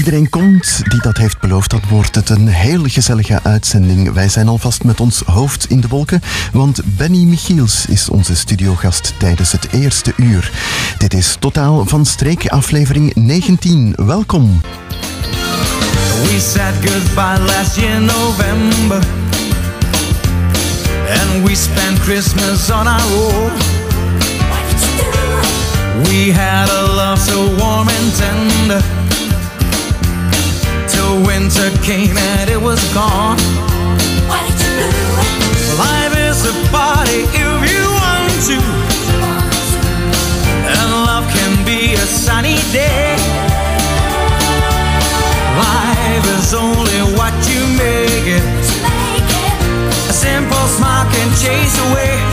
iedereen komt die dat heeft beloofd, dan wordt het een heel gezellige uitzending. Wij zijn alvast met ons hoofd in de wolken, want Benny Michiels is onze studiogast tijdens het eerste uur. Dit is Totaal van Streek, aflevering 19. Welkom. We said goodbye last year November And we spent Christmas on our own We had a love so warm and tender Till winter came and it was gone. Life is a party if you want to. And love can be a sunny day. Life is only what you make it. A simple smile can chase away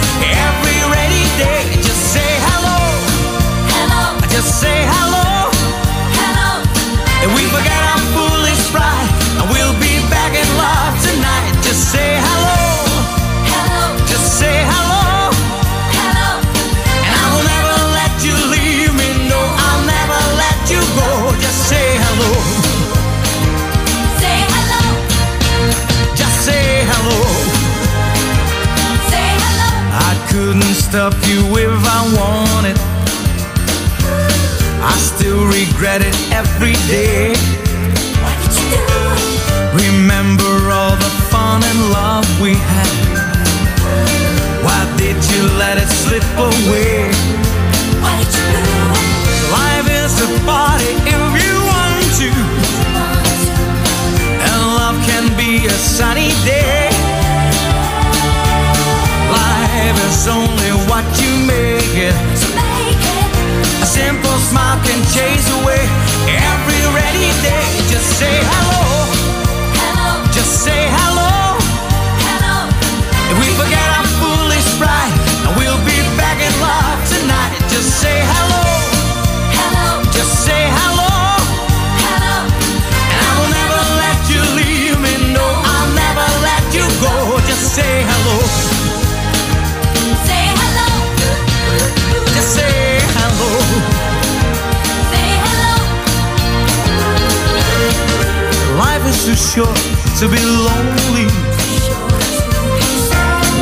couldn't you if I wanted. I still regret it every day. What did you do? Remember all the fun and love we had. Why did you let it slip away? What did you do? Life is a party if you want to, and love can be a sunny day. Is only what you make it. A simple smile can chase away every rainy day. Just say hello. Short to be lonely.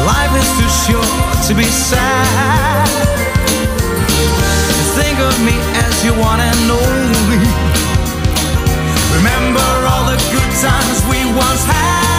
Life is too short to be sad. Think of me as you one and only. Remember all the good times we once had.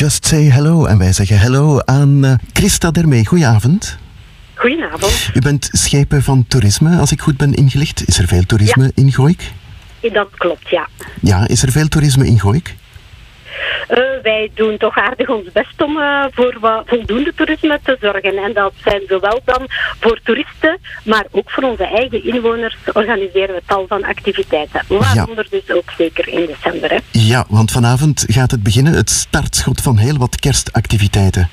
Just Say Hello. En wij zeggen hello aan eh, Christa Dermee. Goedenavond. Goedenavond. U bent schepen van toerisme, als ik goed ben ingelicht. Is er veel toerisme in Gooik? Dat klopt, ja. Ja, is er veel toerisme in Gooik? Eh, wij doen toch aardig ons best om eh, voor wat voldoende toerisme te zorgen. En dat zijn zowel dan voor toeristen, maar ook voor onze eigen inwoners organiseren we tal van activiteiten. Waaronder dus ook zeker in december. Hè. Ja, want vanavond gaat het beginnen, het startschot van heel wat kerstactiviteiten.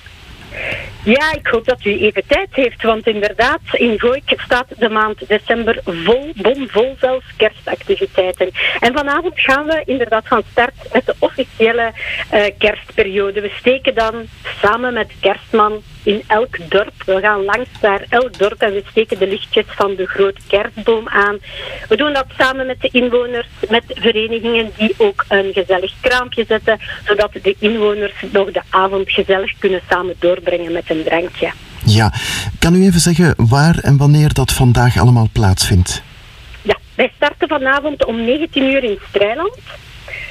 Ja, ik hoop dat u even tijd heeft, want inderdaad, in Gooik staat de maand december vol, bomvol zelfs kerstactiviteiten. En vanavond gaan we inderdaad van start met de officiële eh, kerstperiode. We steken dan samen met Kerstman in elk dorp. We gaan langs naar elk dorp en we steken de lichtjes van de grote kerstboom aan. We doen dat samen met de inwoners, met verenigingen die ook een gezellig kraampje zetten, zodat de inwoners nog de avond gezellig kunnen samen doorbrengen met een drankje. Ja, kan u even zeggen waar en wanneer dat vandaag allemaal plaatsvindt? Ja, Wij starten vanavond om 19 uur in Strijland.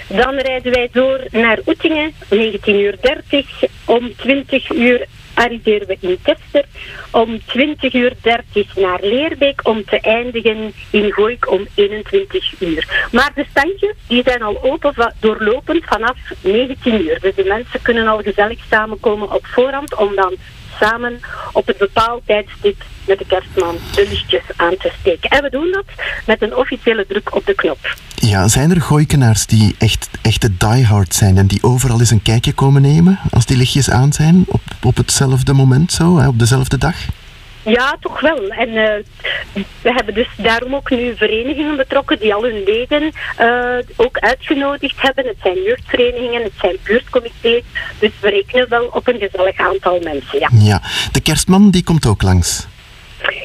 Dan rijden wij door naar Oetingen, 19 uur 30. Om 20 uur arriveren we in Kester. Om 20 uur 30 naar Leerbeek om te eindigen in Gooik om 21 uur. Maar de standjes die zijn al open va- doorlopend vanaf 19 uur. Dus de mensen kunnen al gezellig samenkomen op voorhand om dan samen op het bepaald tijdstip met de kerstman de lichtjes aan te steken. En we doen dat met een officiële druk op de knop. Ja, zijn er gooikenaars die echt echte diehard zijn en die overal eens een kijkje komen nemen als die lichtjes aan zijn op, op hetzelfde moment zo, hè, op dezelfde dag? Ja, toch wel. En eh, we hebben dus daarom ook nu verenigingen betrokken die al hun leden eh, ook uitgenodigd hebben. Het zijn jeugdverenigingen, het zijn buurtcomité's. Dus we rekenen wel op een gezellig aantal mensen, ja. Ja, de kerstman die komt ook langs.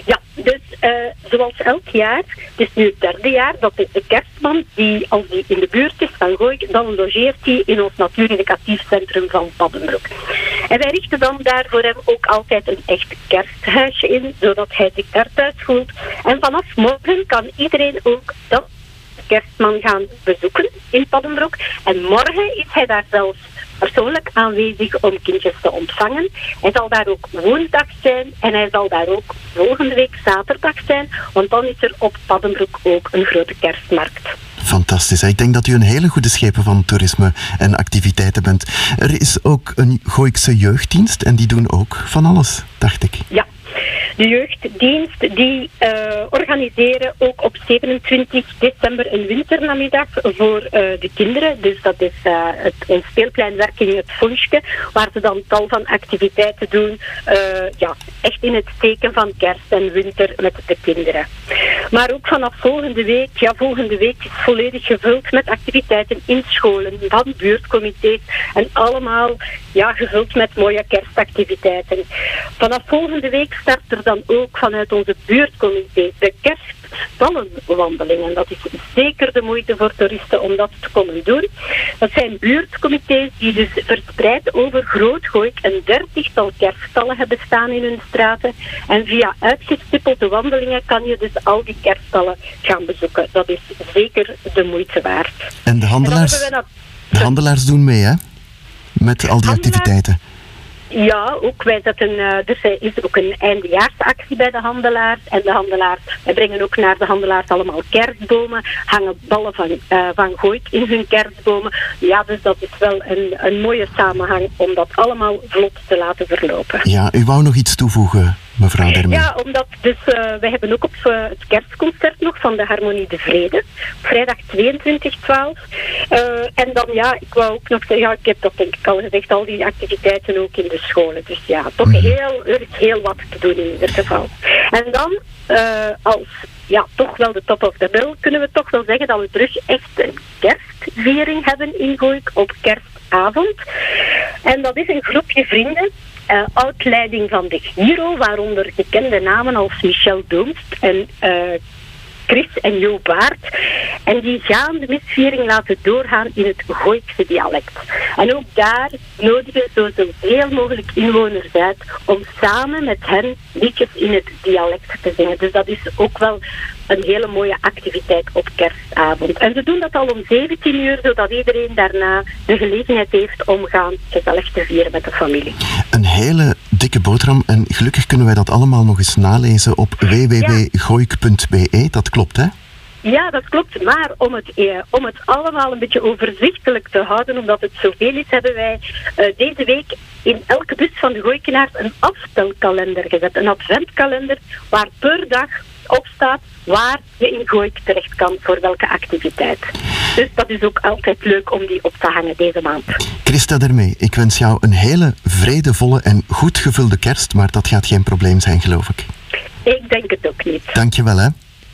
Ja, dus eh, zoals elk jaar, het is nu het derde jaar dat de, de kerstman, die als die in de buurt is van Gooik, dan logeert hij in ons natuureducatief centrum van Paddenbroek. En wij richten dan daar voor hem ook altijd een echt kersthuisje in, zodat hij zich daar thuis voelt. En vanaf morgen kan iedereen ook dat kerstman gaan bezoeken in Paddenbroek. En morgen is hij daar zelfs persoonlijk aanwezig om kindjes te ontvangen. Hij zal daar ook woensdag zijn en hij zal daar ook volgende week zaterdag zijn, want dan is er op Paddenbroek ook een grote kerstmarkt. Fantastisch. Ik denk dat u een hele goede schepen van toerisme en activiteiten bent. Er is ook een Gooikse jeugddienst en die doen ook van alles, dacht ik. Ja. De jeugddienst die eh, organiseren ook op 27 december een winternamiddag voor eh, de kinderen. Dus dat is eh, het, een speelpleinwerking, het Fonske, waar ze dan tal van activiteiten doen. ja, echt in het teken van kerst en winter met de kinderen. Maar ook vanaf volgende week, ja, volgende week is volledig gevuld met activiteiten in scholen, van buurtcomité's en allemaal ja, gevuld met mooie kerstactiviteiten. Vanaf volgende week start dan ook vanuit onze buurtcomité de kerststallenwandelingen. Dat is zeker de moeite voor toeristen om dat te komen doen. Dat zijn buurtcomité's die dus verspreid over Grootgooik een dertigtal kerststallen hebben staan in hun straten. En via uitgestippelde wandelingen kan je dus al die kerststallen gaan bezoeken. Dat is zeker de moeite waard. En de handelaars, de handelaars doen mee, hè? Met al die activiteiten. Ja, ook wij zetten, eh, er zijn- is ook een eindejaarsactie bij de handelaars. En de handelaars, wij brengen ook naar de handelaars allemaal kerstbomen, hangen ballen van, eh van in hun kerstbomen. Ja, dus dat is wel een, een mooie samenhang om dat allemaal vlot te laten verlopen. Ja, u wou nog iets toevoegen, mevrouw Dermee. Ja, omdat dus uh, wij hebben ook op uh, het kerstconcert nog van de Harmonie de Vrede, vrijdag 22-12. Uh, en dan ja, ik wou ook nog zeggen, ja, ik heb dat denk ik al gezegd, al die activiteiten ook in de scholen. Dus ja, toch Mhm. heel, er is heel wat te doen in ieder geval. En dan als ja, toch wel de top of the bill, kunnen we toch wel zeggen dat we terug echt een kerstviering hebben in Gooik op kerstavond. En dat is een groepje vrienden uh, uitleiding van de Giro, waaronder gekende namen als Michel Doomst en uh, Chris en Jo Baart. En die gaan de misviering laten doorgaan in het Gooikse dialect. En ook daar nodigen we zoveel mogelijk inwoners uit om samen met hen liedjes in het dialect te zingen. Dus dat is ook wel een hele mooie activiteit op kerstavond. En ze doen dat al om 17 uur, zodat iedereen daarna de gelegenheid heeft om gaan gezellig te vieren met de familie. Een hele dikke boterham en gelukkig kunnen wij dat allemaal nog eens nalezen op www.gooik.be. Dat klopt, hè? Ja, dat klopt. Maar om het, eh, om het allemaal een beetje overzichtelijk te houden, omdat het zoveel is, hebben wij uh, deze week in elke bus van de Gooikenaars een afstelkalender gezet. Een adventkalender waar per dag op staat waar je in Gooik terecht kan voor welke activiteit. Dus dat is ook altijd leuk om die op te hangen deze maand. Christa daarmee, ik wens jou een hele vredevolle en goed gevulde kerst, maar dat gaat geen probleem zijn, geloof ik. Ik denk het ook niet. Dankjewel, hè.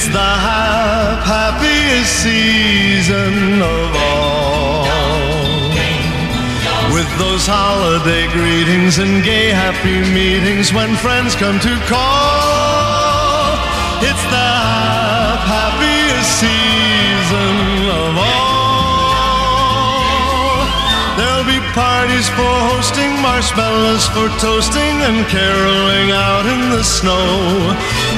It's the hap- happiest season of all. With those holiday greetings and gay happy meetings when friends come to call. It's the happiest season of all. There'll be parties for hosting, marshmallows for toasting, and caroling out in the snow.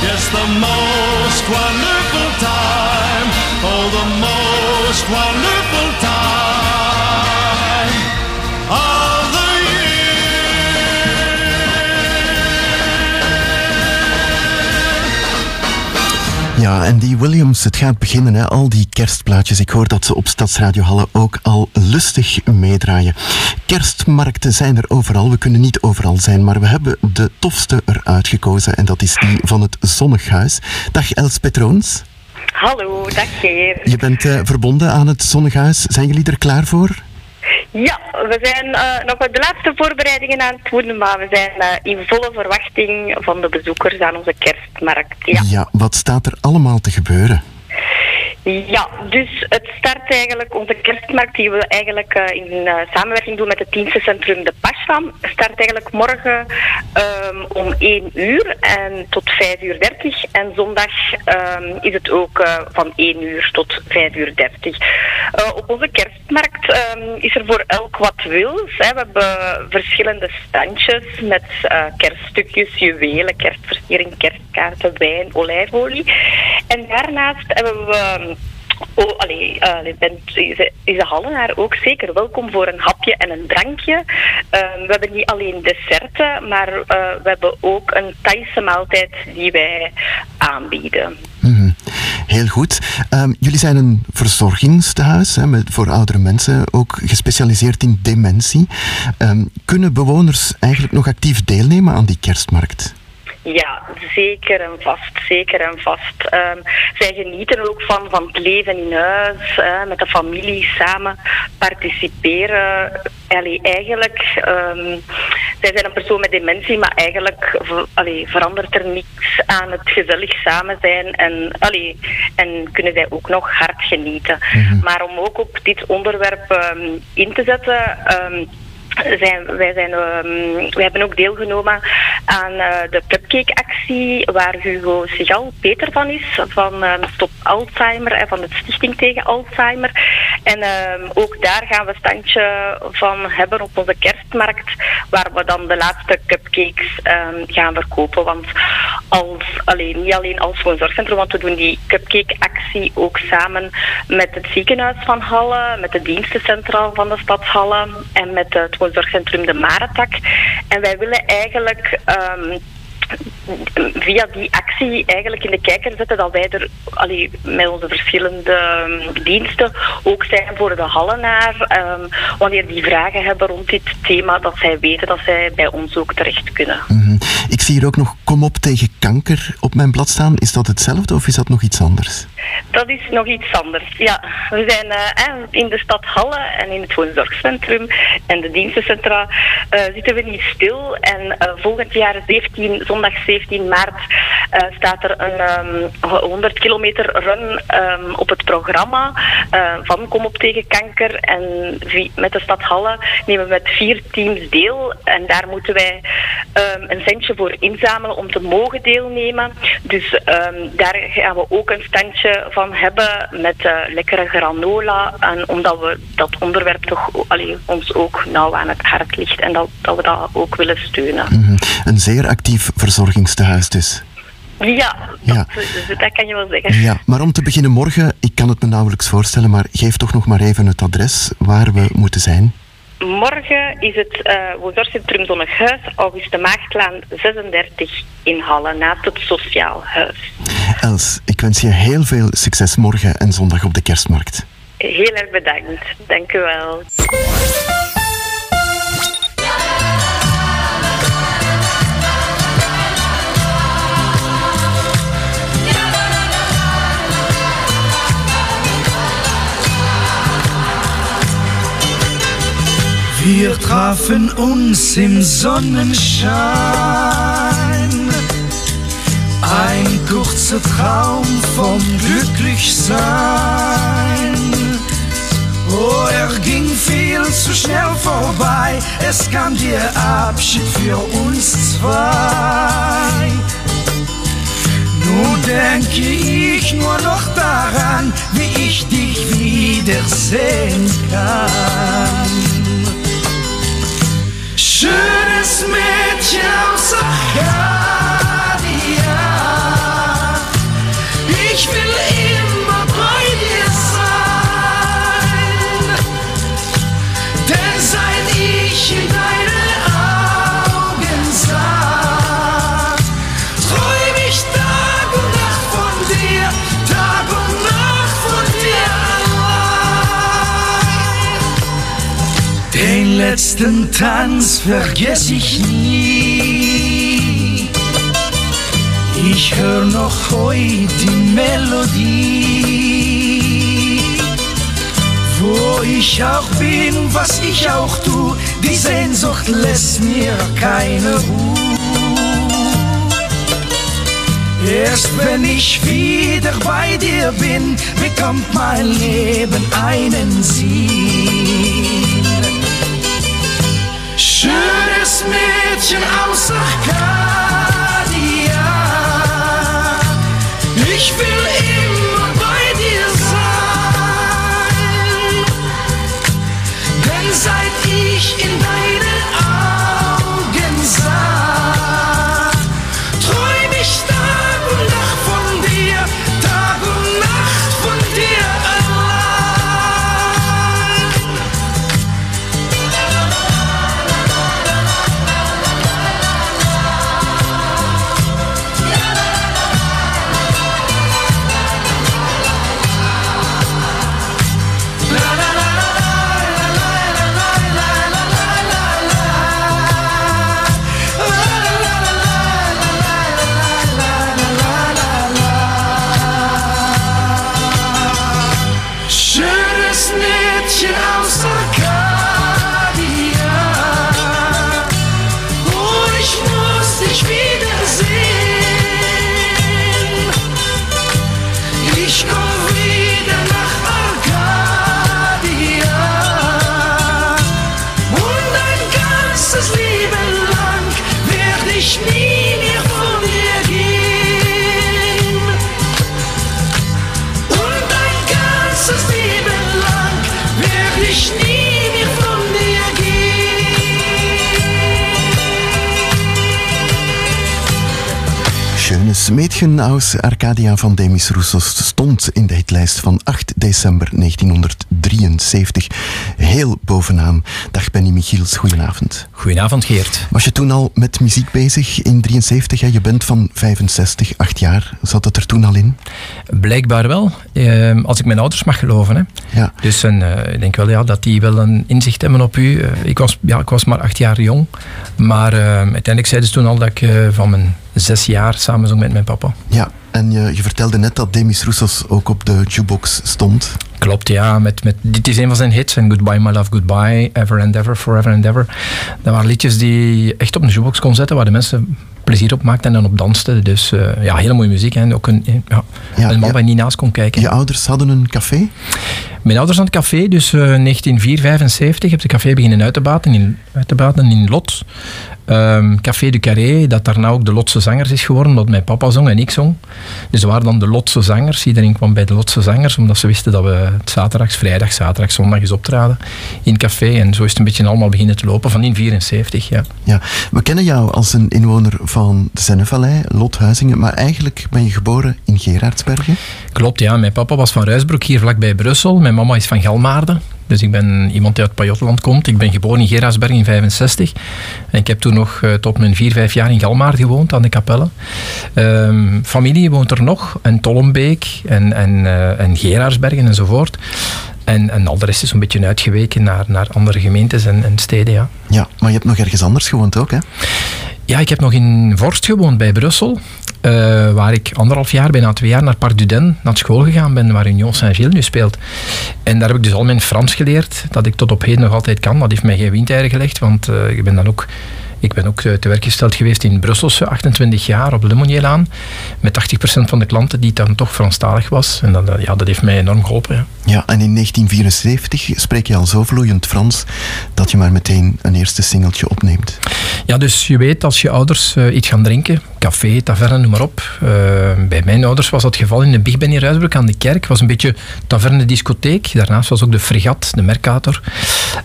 Yes, the most wonderful time. Oh, the most wonderful time Ja, en die Williams, het gaat beginnen, hè? al die kerstplaatjes. Ik hoor dat ze op Stadsradio Halle ook al lustig meedraaien. Kerstmarkten zijn er overal. We kunnen niet overal zijn, maar we hebben de tofste eruit gekozen. En dat is die van het Zonnighuis. Dag Els Petroons. Hallo, dag Geer. Je bent eh, verbonden aan het Zonnighuis. Zijn jullie er klaar voor? Ja, we zijn eh, nog met de laatste voorbereidingen aan het doen, maar we zijn eh, in volle verwachting van de bezoekers aan onze kerstmarkt. Ja, wat staat er allemaal te gebeuren? Ja, dus het start eigenlijk, onze kerstmarkt die we eigenlijk eh, in eh, samenwerking doen met het dienstencentrum De Pascha, start eigenlijk morgen ehm, om 1 uur en tot 5 uur 30 en zondag ehm, is het ook eh, van 1 uur tot 5 uur 30. Eh, op onze kerstmarkt ehm, is er voor elk wat wils. We hebben verschillende standjes met kerststukjes, juwelen, kerstversiering, kerstkaarten, wijn, olijfolie. En daarnaast hebben we Oh, allee, eh, allee, bent, is, is de Hallenaar ook zeker welkom voor een hapje en een drankje. Ehm, we hebben niet alleen desserten, maar eh, we hebben ook een Thaise maaltijd die wij aanbieden. Mhm. Heel goed. Ehm, jullie zijn een verzorgingstehuis hè, met, voor oudere mensen, ook gespecialiseerd in dementie. Ehm, kunnen bewoners eigenlijk nog actief deelnemen aan die kerstmarkt? Ja, zeker en vast, zeker en vast. Ehm, zij genieten ook van, van het leven in huis, hè, met de familie samen participeren. Allee, eigenlijk, ehm, zij zijn een persoon met dementie, maar eigenlijk allee, verandert er niets aan het gezellig samen zijn en, allee, en kunnen zij ook nog hard genieten. Maar om ook op dit onderwerp ehm, in te zetten. Zijn, wij, zijn, ehm, wij hebben ook deelgenomen aan eh, de cupcake-actie waar Hugo Sigal Peter van is, van ehm, Stop Alzheimer en van de Stichting tegen Alzheimer. En ehm, ook daar gaan we standje van hebben op onze kerstmarkt, waar we dan de laatste cupcakes gaan verkopen. Want als, alleen, niet alleen als woonzorgcentrum, want we doen die cupcake-actie ook samen met het ziekenhuis van Halle, met de dienstencentraal van de stad Halle en met het De Maretak. En wij willen eigenlijk ehm, via die actie eigenlijk in de kijker zetten dat wij er allee, met onze verschillende ehm, diensten ook zijn voor de Hallenaar. ehm, wanneer die vragen hebben rond dit thema, dat zij weten dat zij bij ons ook terecht kunnen. Mhm. Ik zie hier ook nog Kom op tegen kanker op mijn blad staan. Is dat hetzelfde of is dat nog iets anders? Dat is nog iets anders. Ja, we zijn eh, eh, in de stad Halle en in het woonzorgcentrum en de dienstencentra eh, zitten we niet stil. En volgend jaar 17, zondag 17 maart eh, staat er een 100 ehm, kilometer run ehm, op het programma uh, van Kom op tegen kanker. En met de stad Halle nemen we met vier teams deel. En daar moeten wij um, een centje voor inzamelen om te mogen deelnemen. Dus daar gaan we ook een standje van hebben met uh, lekkere granola. En omdat we dat onderwerp toch allee, ons ook nauw aan het hart ligt. En dat, dat we dat ook willen steunen. Mhm. Een zeer actief verzorgingstehuis dus. Ja, ja. Dat, dat, kan je wel zeggen. Ja, maar om te beginnen morgen, ik kan het me nauwelijks voorstellen, maar geef toch nog maar even het adres waar we moeten zijn. Morgen is het uh, woonzorgcentrum Zonnehuis, Auguste Maagdlaan 36 in Halle, naast het Sociaal Huis. Els, ik wens je heel veel succes morgen en zondag op de kerstmarkt. Heel erg bedankt. Dank u wel. Wir trafen uns im Sonnenschein. Ein kurzer Traum vom Glücklichsein. Oh, er ging viel zu schnell vorbei. Es kam der Abschied für uns zwei. Nun denke ich nur noch daran, wie ich dich wiedersehen kann. Schönes Mädchen aus Arcadia. Letzten Tanz vergess ich nie. Ich hör noch heute die Melodie. Wo ich auch bin, was ich auch tu, die Sehnsucht lässt mir keine Ruhe. Erst wenn ich wieder bei dir bin, bekommt mein Leben einen Sinn. Schönes Mädchen aus Arcadia. Ich will Mädchen aus Arcadia van Demis Roussos stond in de hitlijst van 8 december 1973 heel bovenaan. Dag Benny Michiels, goedenavond. Goedenavond Geert. Was je toen al met muziek bezig in 73? Hè? Je bent van 65, 8 jaar. Zat het er toen al in? Blijkbaar wel, eh, als ik mijn ouders mag geloven. Hè. Ja. Dus een, eh, ik denk wel ja, dat die wel een inzicht hebben op u. Eh, ik, was, ja, ik was maar acht jaar jong, maar eh, uiteindelijk zeiden ze toen al dat ik eh, van mijn zes jaar samen zong met mijn papa. Ja, en je, je vertelde net dat Demis Roussos ook op de jukebox stond. Klopt, ja. Met, met, dit is een van zijn hits. En Goodbye My Love, Goodbye, Ever and Ever, Forever and Ever. Dat waren liedjes die echt op een jukebox kon zetten, waar de mensen plezier op maakten en dan op dansten. Dus uh, ja, hele mooie muziek. En ook een, ja, ja, een man waar je niet naast kon kijken. Je ouders hadden een café? Mijn ouders hadden een café, dus uh, 1975 heb ik de café beginnen uit te baten in, uit te baten in Lot. Um, Café du Carré, dat daarna ook de Lotse Zangers is geworden, omdat mijn papa zong en ik zong. Dus er waren dan de Lotse Zangers. Iedereen kwam bij de Lotse Zangers, omdat ze wisten dat we zaterdags, vrijdag, zaterdag, zondag eens optraden in café. En zo is het een beetje allemaal beginnen te lopen, van in 74, ja. Ja, we kennen jou als een inwoner van de Zennevallei, Lothuizingen, maar eigenlijk ben je geboren in Gerardsbergen? Klopt, ja. Mijn papa was van Ruisbroek, hier vlakbij Brussel. Mijn mama is van Galmaarden. Dus ik ben iemand die uit Pajotland komt. Ik ben geboren in Gerardsberg in 65. En ik heb toen nog uh, tot mijn 4, 5 jaar in Galmaard gewoond, aan de Kapelle. Um, familie woont er nog. En Tollenbeek en, en, uh, en Gerardsbergen enzovoort. En, en al de rest is een beetje uitgeweken naar, naar andere gemeentes en, en steden, ja. Ja, maar je hebt nog ergens anders gewoond ook, hè? Ja, ik heb nog in Vorst gewoond bij Brussel. Uh, waar ik anderhalf jaar, bijna twee jaar, naar Parc Duden naar school gegaan ben, waar Union Saint-Gilles nu speelt. En daar heb ik dus al mijn Frans geleerd, dat ik tot op heden nog altijd kan. Dat heeft mij geen windeieren gelegd, want uh, ik ben dan ook... Ik ben ook te werk gesteld geweest in Brusselse, 28 jaar op Lemonielaan. Met 80% van de klanten die dan toch Franstalig was. En dat, ja, dat heeft mij enorm geholpen. Ja. ja, en in 1974 spreek je al zo vloeiend Frans dat je maar meteen een eerste singeltje opneemt. Ja, dus je weet als je ouders uh, iets gaan drinken, café, taverne, noem maar op. Uh, bij mijn ouders was dat het geval in de Big Ben in Ruisbroek aan de kerk. was een beetje taverne-discotheek. Daarnaast was ook de Fregat, de Mercator.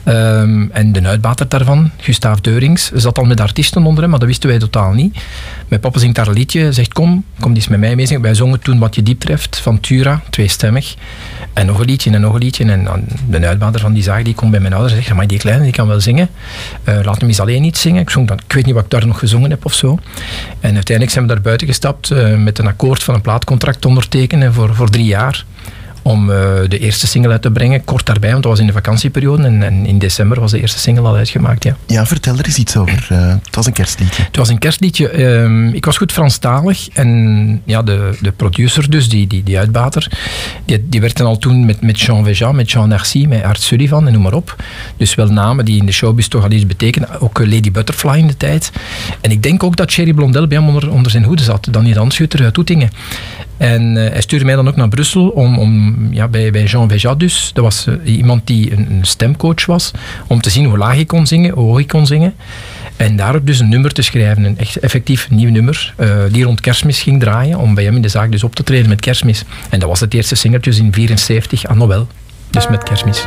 Um, en de uitbater daarvan, Gustav Deurings, zat al met artiesten onder hem, maar dat wisten wij totaal niet. Mijn papa zingt daar een liedje, zegt kom, kom eens met mij mee. Wij zongen toen Wat je diep treft van Tura, tweestemmig. En nog een liedje en nog een liedje. En de uitbater van die zaak die komt bij mijn ouders en zegt, maar die kleine die kan wel zingen. Uh, laat hem eens alleen niet zingen. Ik, zong dan, ik weet niet wat ik daar nog gezongen heb of zo. En uiteindelijk zijn we daar buiten gestapt uh, met een akkoord van een plaatcontract te ondertekenen voor, voor drie jaar om uh, de eerste single uit te brengen. Kort daarbij, want dat was in de vakantieperiode. En, en, in december was de eerste single al uitgemaakt. Ja, ja vertel er eens iets over. Uh, het was een kerstliedje. Het was een kerstliedje. Uh, ik was goed Franstalig. En ja, de, de producer dus, die, die, die uitbater, die, die werkte al toen met, met Jean Veja, met Jean Narcy, met Art Sullivan en noem maar op. Dus wel namen die in de showbiz toch al iets betekenen. Ook uh, Lady Butterfly in de tijd. En ik denk ook dat Thierry Blondel bij hem onder, onder zijn hoede zat. Dan die dansschutter uit Toetingen. En hij stuurde mij dan ook naar Brussel om, om ja, bij, bij Jean Veja dus. Dat was uh, iemand die een, stemcoach was. Om te zien hoe laag ik kon zingen, hoe hoog ik kon zingen. En daarop dus een nummer te schrijven. Een echt effectief nieuw nummer. Uh, die rond kerstmis ging draaien. Om bij hem in de zaak dus op te treden met kerstmis. En dat was het eerste singeltje in 74 aan Noël. Dus met kerstmis.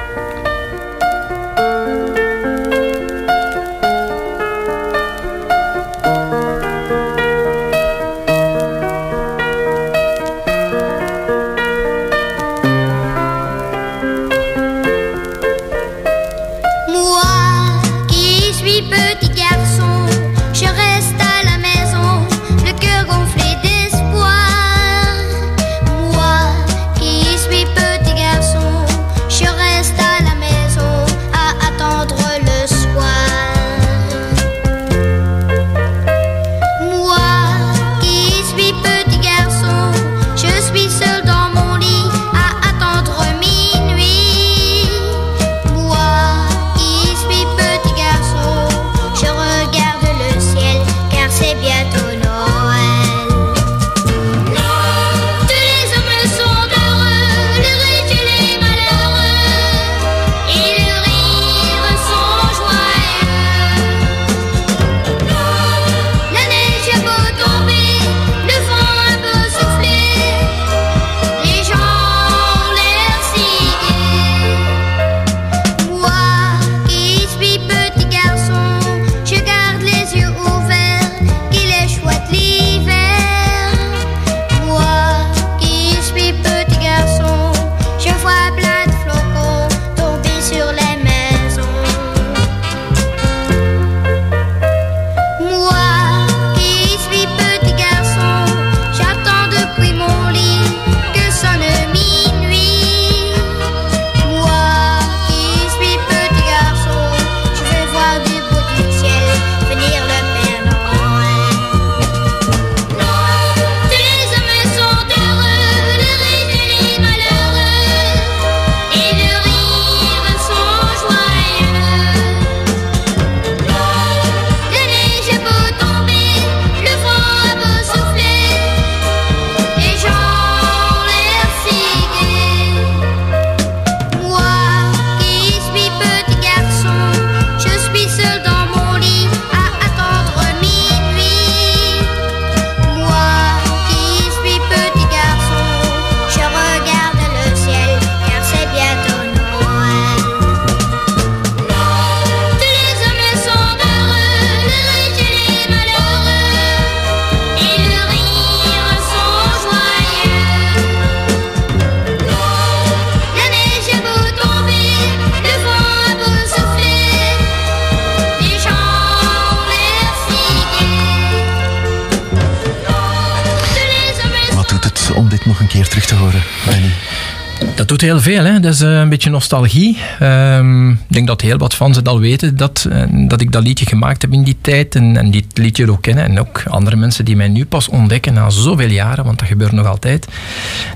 Heel veel, hè? dat is eh, een beetje nostalgie. Ehm, ik denk dat heel wat fans het al weten dat, eh, dat ik dat liedje gemaakt heb in die tijd en, en dit liedje ook kennen. En ook andere mensen die mij nu pas ontdekken na zoveel jaren, want dat gebeurt nog altijd.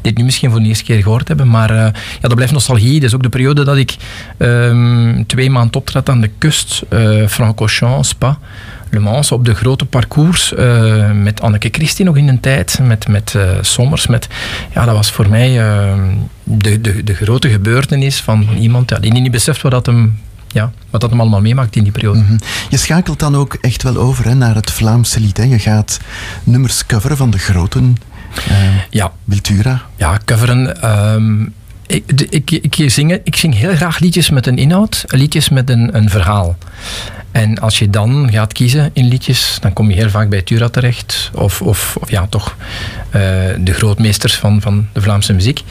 Dit nu misschien voor de eerste keer gehoord hebben, maar uh, ja, dat blijft nostalgie. Dat is ook de periode dat ik um, twee maanden optrad aan de kust, uh, Francorchamps, Spa. Le Mans op de grote parcours uh, met Anneke Christie nog in een tijd, met, met Sommers. Met, ja, dat was voor mij uh, de, de, de grote gebeurtenis van iemand ja, die niet beseft wat dat hem ja, wat dat hem allemaal meemaakt in die periode. -hmm. Je schakelt dan ook echt wel over hè, naar het Vlaamse lied. Je gaat nummers coveren van de groten. Ja. Wiltura. Ja, coveren. Um, ik, ik, ik, zing, ik zing heel graag liedjes met een inhoud, liedjes met een, een verhaal. En als je dan gaat kiezen in liedjes, dan kom je heel vaak bij Tura terecht. Of, of, of ja, toch uh, de grootmeesters van, van de Vlaamse muziek.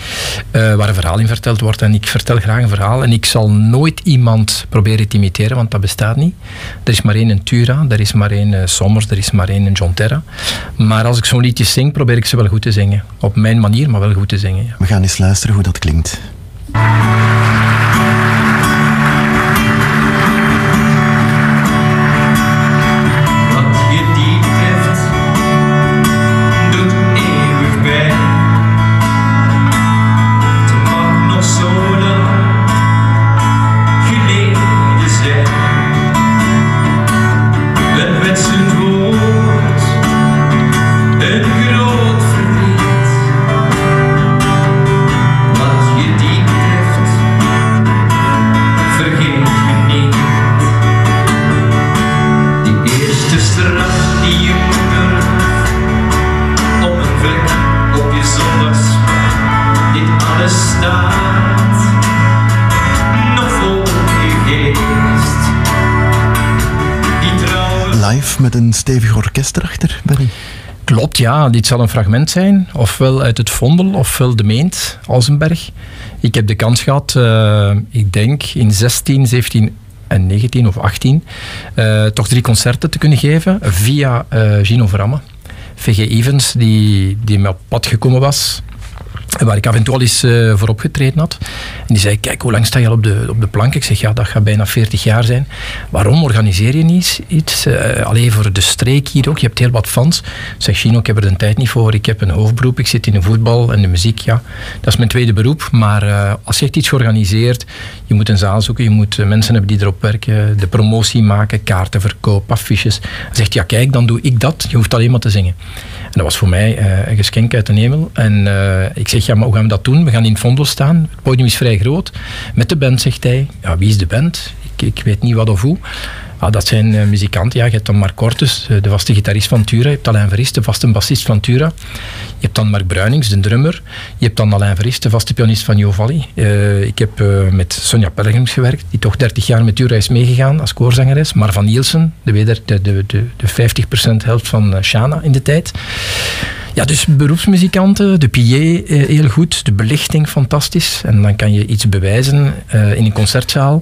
Uh, waar een verhaal in verteld wordt. En ik vertel graag een verhaal. En ik zal nooit iemand proberen te imiteren, want dat bestaat niet. Er is maar één Tura, er is maar één uh, Sommers, er is maar één John Terra. Maar als ik zo'n liedje zing, probeer ik ze wel goed te zingen. Op mijn manier, maar wel goed te zingen. Ja. We gaan eens luisteren hoe dat klinkt. Met een stevig orkest erachter, Benny? Klopt, ja. Dit zal een fragment zijn. Ofwel uit het Vondel, ofwel de Meent, Alsenberg. Ik heb de kans gehad, uh, ik denk in 16, 17 en 19 of 18, uh, toch drie concerten te kunnen geven via uh, Gino Vramme. VG Evans, die, die me op pad gekomen was waar ik af en toe al eens uh, voor opgetreden had. En die zei, kijk, hoe lang sta je al op de, op de plank? Ik zeg, ja, dat gaat bijna 40 jaar zijn. Waarom organiseer je niet iets? Uh, alleen voor de streek hier ook. Je hebt heel wat fans. Ik zeg, Chino, ik heb er de tijd niet voor. Ik heb een hoofdberoep. Ik zit in de voetbal en de muziek, ja. Dat is mijn tweede beroep. Maar uh, als je echt iets organiseert, je moet een zaal zoeken. Je moet mensen hebben die erop werken. De promotie maken, kaarten verkopen, affiches. Dan zegt, ja, kijk, dan doe ik dat. Je hoeft alleen maar te zingen. En dat was voor mij een geschenk uit de hemel. En ik zeg, ja, maar hoe gaan we dat doen? We gaan in het Vondel staan. Het podium is vrij groot. Met de band, zegt hij. Ja, wie is de band? Ik, ik weet niet wat of hoe. Ah, dat zijn uh, muzikanten. Ja, je hebt dan Mark Cortus, de vaste gitarist van Tura. Je hebt Alain Verist, de vaste bassist van Tura. Je hebt dan Mark Bruinings, de drummer. Je hebt dan Alain Verist, de vaste pianist van Jovalli. Uh, ik heb met Sonja Pelgrims gewerkt, die toch 30 jaar met Tura is meegegaan als koorzangeres. Maar van Nielsen, de, weder, de, de, de, de 50% helft van Shana in de tijd. Ja, dus beroepsmuzikanten, de PA eh, heel goed, de belichting fantastisch. En dan kan je iets bewijzen in een concertzaal.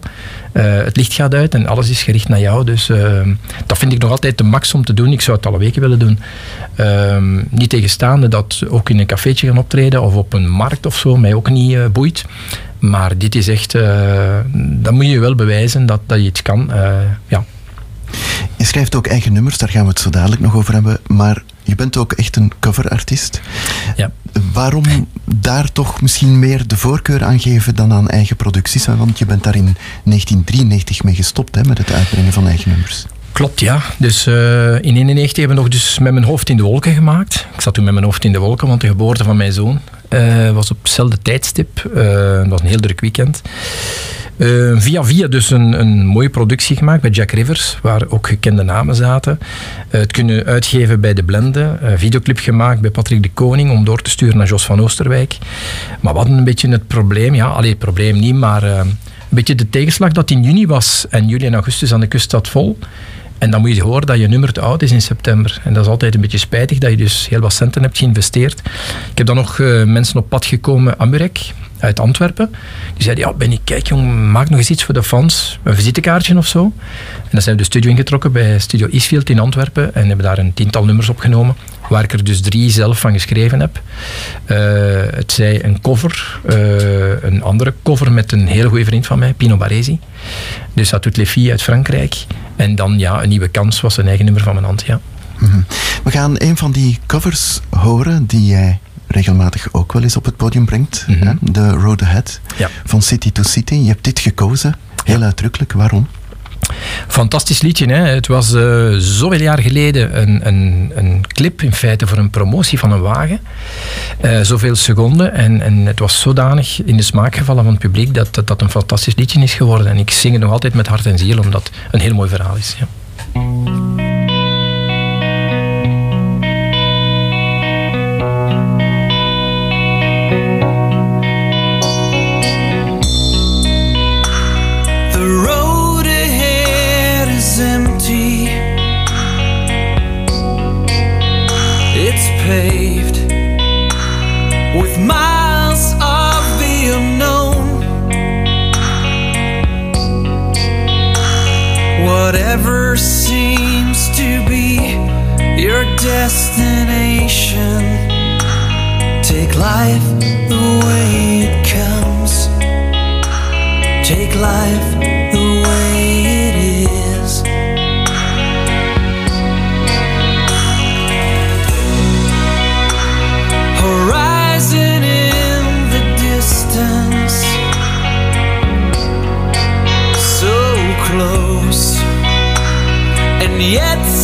Het licht gaat uit en alles is gericht naar jou. Dus uh, dat vind ik nog altijd de max om te doen. Ik zou het alle weken willen doen. niet tegenstaande dat ook in een cafeetje gaan optreden of op een markt of zo, mij ook niet boeit. Maar dit is echt, dan moet je wel bewijzen dat, dat je iets kan. ja. Je schrijft ook eigen nummers, daar gaan we het zo dadelijk nog over hebben. Maar je bent ook echt een coverartiest. Ja. Waarom daar toch misschien meer de voorkeur aan geven dan aan eigen producties? Want je bent daar in 1993 mee gestopt hè, met het uitbrengen van eigen nummers. Klopt, ja. Dus uh, in 1991 hebben we nog dus met mijn hoofd in de wolken gemaakt. Ik zat toen met mijn hoofd in de wolken, want de geboorte van mijn zoon uh, was op hetzelfde tijdstip. Uh, het was een heel druk weekend. Uh, via via dus een, een mooie productie gemaakt bij Jack Rivers, waar ook gekende namen zaten. Uh, het kunnen uitgeven bij De Blende. Videoclip gemaakt bij Patrick de Koning om door te sturen naar Jos van Oosterwijk. Maar hadden een beetje het probleem, ja, alleen het probleem niet, maar een beetje de tegenslag dat in juni was en juli en augustus aan de kust zat vol. En dan moet je horen dat je nummer te oud is in september. En dat is altijd een beetje spijtig dat je dus heel wat centen hebt geïnvesteerd. Ik heb dan nog uh, mensen op pad gekomen, Amurek uit Antwerpen. Die zeiden, ja Benny, kijk jong, maak nog eens iets voor de fans. Een visitekaartje of zo. En dan zijn we de studio ingetrokken bij Studio Eastfield in Antwerpen. En hebben daar een tiental nummers opgenomen. Waar ik er dus drie zelf van geschreven heb. Uh, het zij een cover, uh, een andere cover met een hele goede vriend van mij, Pino Baresi. Dus dat doet Les uit Frankrijk. En dan ja, een nieuwe kans was een eigen nummer van mijn hand, ja. -hmm. We gaan een van die covers horen die jij regelmatig ook wel eens op het podium brengt. Mm -hmm. De Road Ahead ja. van City to City. Je hebt dit gekozen, heel uitdrukkelijk. Waarom? Fantastisch liedje. Hè? Het was uh, zoveel jaar geleden een, een, een, clip in feite voor een promotie van een wagen. Uh, zoveel seconden. En, en het was zodanig in de smaak gevallen van het publiek dat, dat een fantastisch liedje is geworden. En ik zing het nog altijd met hart en ziel, omdat het een heel mooi verhaal is. Ja. Destination, take life the way it comes. Take life the way it is. horizon in the distance, so close, and yet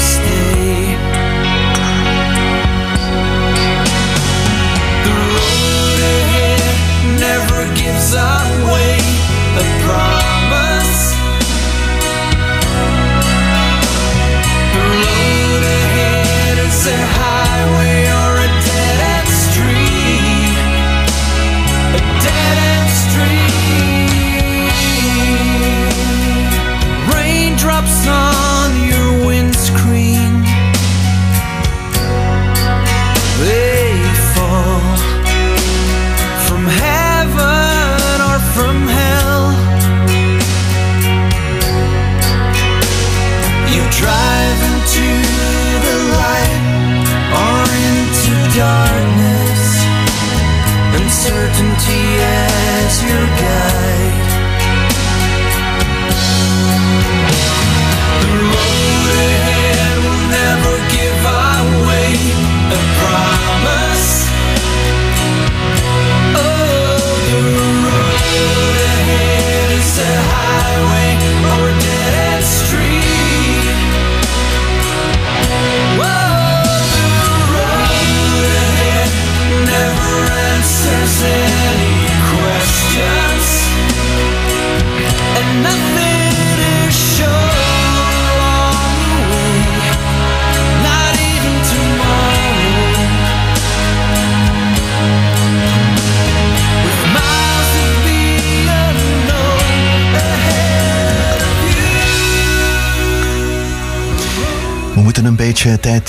stay.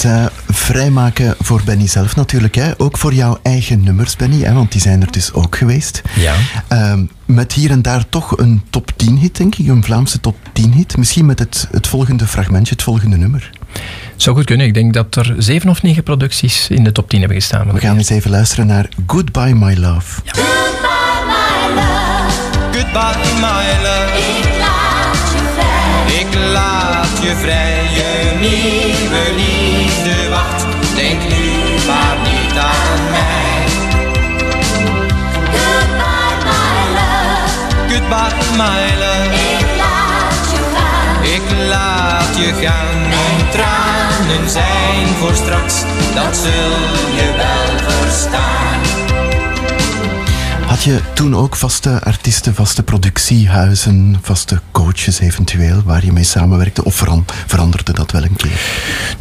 Uh, vrijmaken voor Benny zelf natuurlijk. Hè? Ook voor jouw eigen nummers, Benny, hè? want die zijn er dus ook geweest. Ja. Uh, met hier en daar toch een top 10 hit, denk ik. Een Vlaamse top 10 hit. Misschien met het, het volgende fragmentje, het volgende nummer. Zou goed kunnen. Ik denk dat er zeven of negen producties in de top 10 hebben gestaan. We gaan eens even luisteren naar Goodbye My Love. Ja. Je vrij, je nieuwe liefde wacht. Denk nu maar niet aan mij. Goodbye, my love. Goodbye, my love. Ik laat je gaan. Ik laat je gaan. Mijn tranen zijn voor straks, dat zul je wel verstaan. Had Had je toen ook vaste artiesten, vaste productiehuizen, vaste coaches eventueel, waar je mee samenwerkte? Of veran- veranderde dat wel een keer?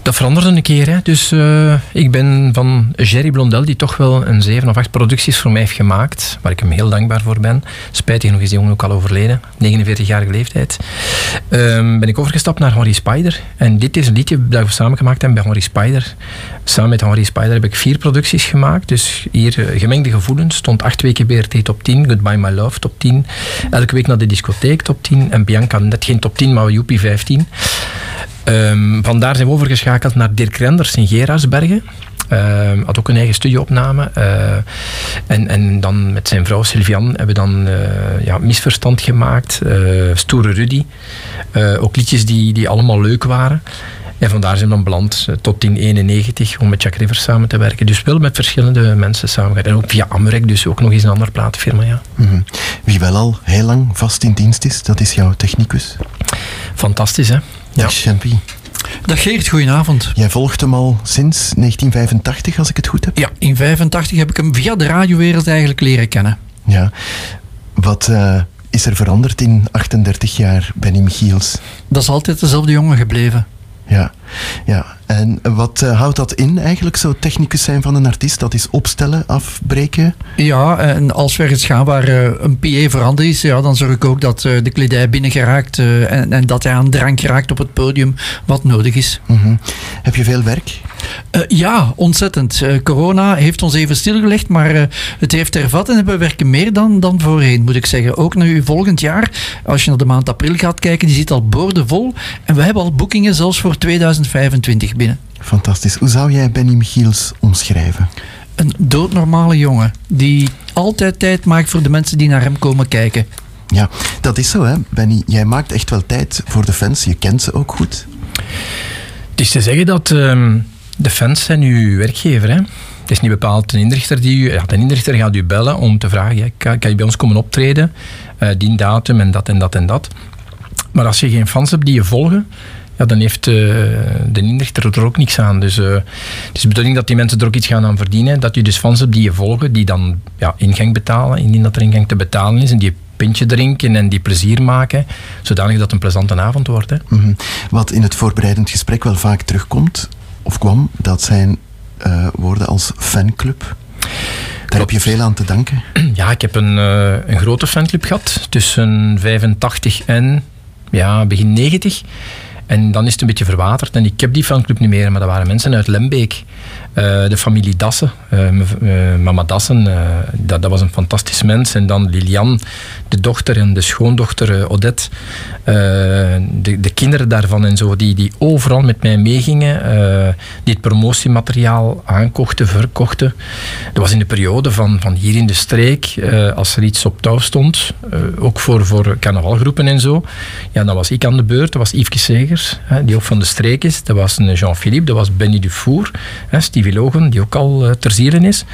Dat veranderde een keer. Hè. Dus eh, ik ben van Jerry Blondel, die toch wel een zeven of acht producties voor mij heeft gemaakt, waar ik hem heel dankbaar voor ben. Spijtig genoeg is die jongen ook al overleden, 49-jarige leeftijd. Ehm, ben ik overgestapt naar Henry Spider. En dit is een liedje dat we samen gemaakt hebben bij Henry Spider. Samen met Henry Spider heb ik vier producties gemaakt. Dus hier eh, Gemengde Gevoelens, stond acht weken BRT top 10, Goodbye My Love top 10. Elke week naar de discotheek top 10. En Bianca net geen top 10, maar Joepie 15. Ehm, vandaar zijn we overgeschakeld naar Dirk Renders in Gerardsbergen. Ehm, had ook een eigen studioopname. Eh, en, en dan met zijn vrouw Sylvian hebben we dan eh, ja, Misverstand gemaakt. Stoere Rudy. Ook liedjes die, die allemaal leuk waren. En vandaar zijn we dan beland eh, tot in 91 om met Jack Rivers samen te werken. Dus wel met verschillende mensen samengewerkt. En ook via Amrek, dus ook nog eens een andere platenfirma. Ja. Mhm. Wie wel al heel lang vast in dienst is, dat is jouw technicus. Fantastisch, hè? Ja. Dag Champy. Dag Geert, goedenavond. Jij volgt hem al sinds 1985, als ik het goed heb. Ja, in 85 heb ik hem via de radiowereld eigenlijk leren kennen. Ja. Wat eh, is er veranderd in 38 jaar, Benny Michiels? Dat is altijd dezelfde jongen gebleven. Ja, ja. En wat eh, houdt dat in eigenlijk, zo technicus zijn van een artiest? Dat is opstellen, afbreken? Ja, en als we ergens gaan waar eh, een PA veranderd is, ja, dan zorg ik ook dat eh, de kledij binnen geraakt en, en dat hij aan drank raakt op het podium wat nodig is. Mhm. Heb je veel werk? Ja, ontzettend. Corona heeft ons even stilgelegd, maar het heeft hervat en we werken meer dan, dan voorheen, moet ik zeggen. Ook nu volgend jaar, als je naar de maand april gaat kijken, die zit al boordevol. En we hebben al boekingen zelfs voor 2025 binnen. Fantastisch. Hoe zou jij Benny Michiels omschrijven? Een doodnormale jongen die altijd tijd maakt voor de mensen die naar hem komen kijken. Ja, dat is zo, hè, Benny. Jij maakt echt wel tijd voor de fans. Je kent ze ook goed. Het is te zeggen dat ehm, de fans zijn uw werkgever. Hè? Het is niet bepaald een inrichter die u... Ja, de inrichter gaat u bellen om te vragen, ja, kan, kan je bij ons komen optreden? Eh, die datum en dat en dat en dat. Maar als je geen fans hebt die je volgen, ja, dan heeft eh, de inrichter er ook niks aan. Dus eh, het is de bedoeling dat die mensen er ook iets gaan aan verdienen. Dat je dus fans hebt die je volgen, die dan ja, ingang betalen, indien dat er ingang te betalen is. En die pintje drinken en die plezier maken, zodanig dat het een plezante avond wordt. Hè. Mhm. Wat in het voorbereidend gesprek wel vaak terugkomt, of kwam, dat zijn eh, woorden als fanclub. Daar heb je veel aan te danken. Ja, ik heb een, een grote fanclub gehad. Tussen 85 en ja, begin 90. En dan is het een beetje verwaterd. En ik heb die fanclub niet meer, maar dat waren mensen uit Lembeek. Eh, de familie Dassen, eh, eh, mama Dassen, dat, dat was een fantastisch mens. En dan Lilian, de dochter en de schoondochter Odette. De, de kinderen daarvan en zo, die, die overal met mij meegingen. die het promotiemateriaal aankochten, verkochten. Dat was in de periode van, van hier in de streek, als er iets op touw stond, ook voor, voor carnavalgroepen en zo. Ja, dan was ik aan de beurt. Dat was Yves Segers, die ook van de streek is. Dat was Jean-Philippe, dat was Benny Dufour. Hè, Die ook al eh, ter ziele is.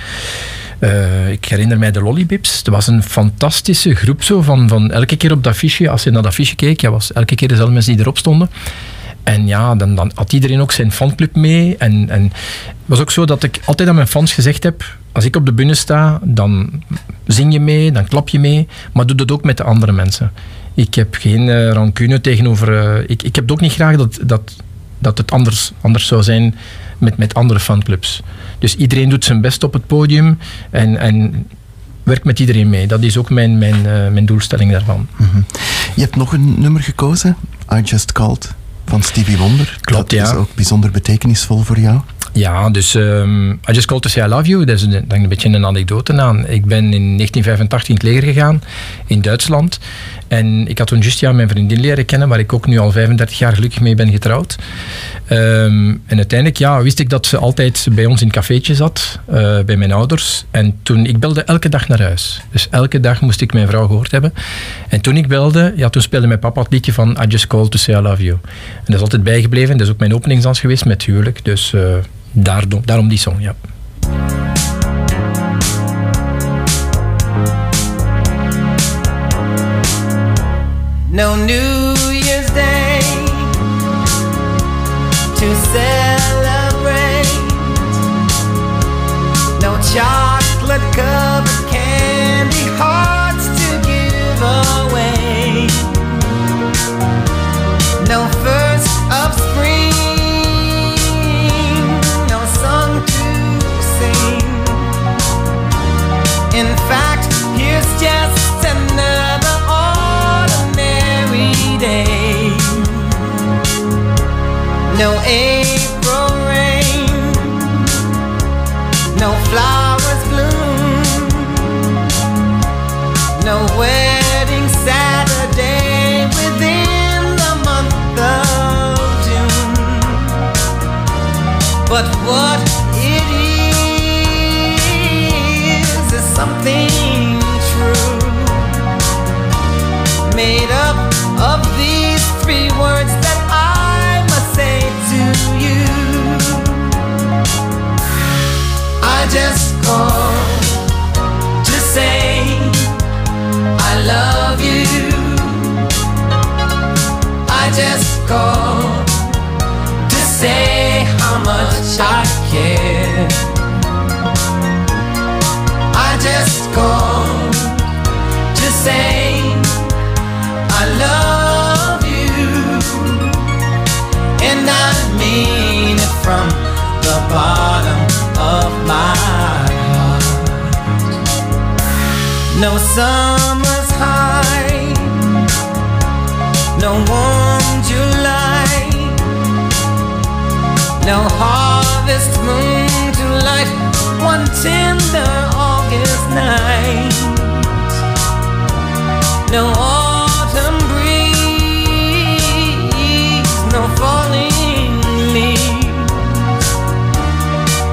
Eh, ik herinner mij de Lollibips. Dat was een fantastische groep zo van, van elke keer op dat affiche, als je naar dat affiche keek, ja, was elke keer dezelfde mensen die erop stonden. En ja, dan, dan had iedereen ook zijn fanclub mee. En, en het was ook zo dat ik altijd aan mijn fans gezegd heb, als ik op de bühne sta, dan zing je mee, dan klap je mee, maar doe dat ook met de andere mensen. Ik heb geen eh, rancune tegenover... ik, ik heb ook niet graag dat, dat, dat het anders, anders zou zijn met, met andere fanclubs. Dus iedereen doet zijn best op het podium en, en werkt met iedereen mee. Dat is ook mijn, mijn, eh, mijn doelstelling daarvan. Je hebt nog een nummer gekozen, I Just Called, van Stevie Wonder. Klopt, dat ja. is ook bijzonder betekenisvol voor jou. Ja, dus ehm, I Just Called to Say I Love You, dat is een, een beetje een anekdote aan. Ik ben in 1985 in het leger gegaan, in Duitsland. En ik had toen juist ja, mijn vriendin leren kennen, waar ik ook nu al 35 jaar gelukkig mee ben getrouwd. Ehm, en uiteindelijk ja, wist ik dat ze altijd bij ons in het cafeetje zat, eh, bij mijn ouders. En toen, ik belde elke dag naar huis. Dus elke dag moest ik mijn vrouw gehoord hebben. En toen ik belde, ja, toen speelde mijn papa het liedje van I Just Called to Say I Love You. En dat is altijd bijgebleven. Dat is ook mijn openingsdans geweest met huwelijk. Dus eh, daarom, daarom die song, ja. No No April rain, no flowers bloom, no wedding Saturday within the month of June. But what called to say how much I care. I just called to say I love you, and I mean it from the bottom of my heart. No summer's high, no warm no harvest moon to light one tender August night. No autumn breeze, no falling leaves,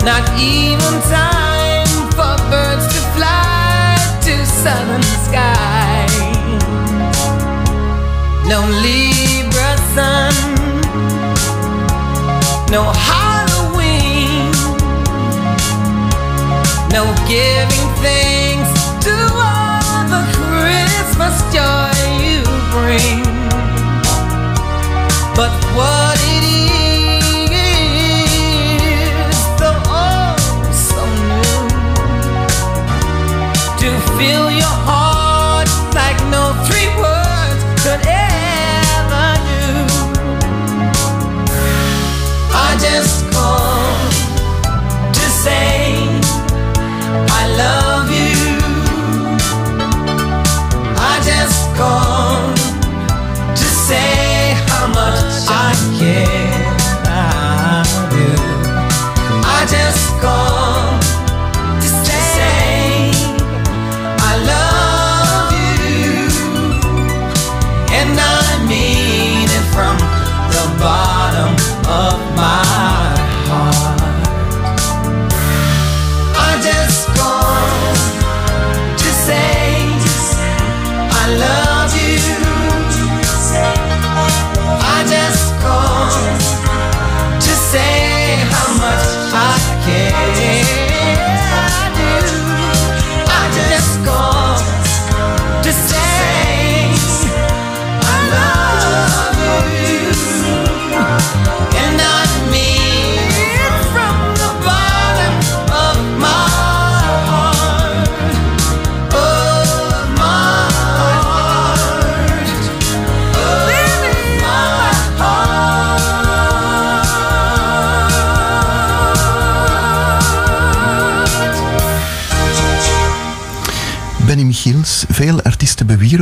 not even time for birds to fly to southern skies. No Libra no Halloween, no giving thanks to all the Christmas joy you bring. But what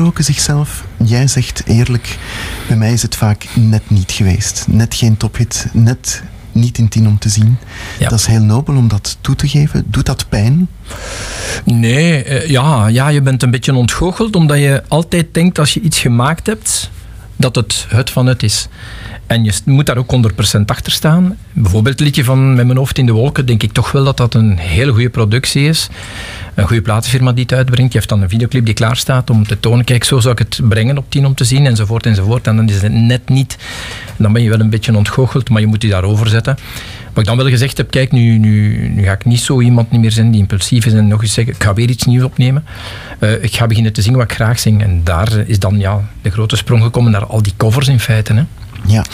bewieroken zichzelf. Jij zegt eerlijk, bij mij is het vaak net niet geweest. Net geen tophit, net niet in tien om te zien. Ja. Dat is heel nobel om dat toe te geven. Doet dat pijn? Nee, eh, ja, ja, je bent een beetje ontgoocheld omdat je altijd denkt als je iets gemaakt hebt, dat het het van het is. En je moet daar ook 100% achter staan. Bijvoorbeeld het liedje van Met mijn hoofd in de wolken, denk ik toch wel dat dat een hele goede productie is. Een goede platenfirma die het uitbrengt. Je heeft dan een videoclip die klaar staat om te tonen, kijk, zo zou ik het brengen op 10 om te zien, enzovoort, enzovoort. En dan is het net niet. Dan ben je wel een beetje ontgoocheld, maar je moet je daarover zetten. Wat ik dan wel gezegd heb, kijk, nu, nu, nu ga ik niet zo iemand niet meer zijn die impulsief is en nog eens zeggen, ik ga weer iets nieuws opnemen. Eh, ik ga beginnen te zingen wat ik graag zing. En daar is dan ja, de grote sprong gekomen naar al die covers in feite. Hè. Ja.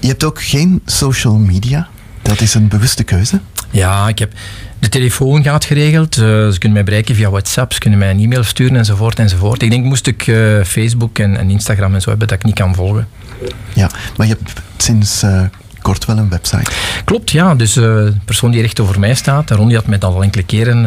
Je hebt ook geen social media. Dat is een bewuste keuze. Ja, ik heb de telefoon gaat geregeld. Eh, ze kunnen mij bereiken via WhatsApp, ze kunnen mij een e-mail sturen enzovoort enzovoort. Ik denk moest ik eh, Facebook en, en Instagram en zo hebben dat ik niet kan volgen. Ja, maar je hebt sinds eh, kort wel een website. Klopt, ja. Dus de persoon die recht over mij staat, Ron, die had mij dat al enkele keren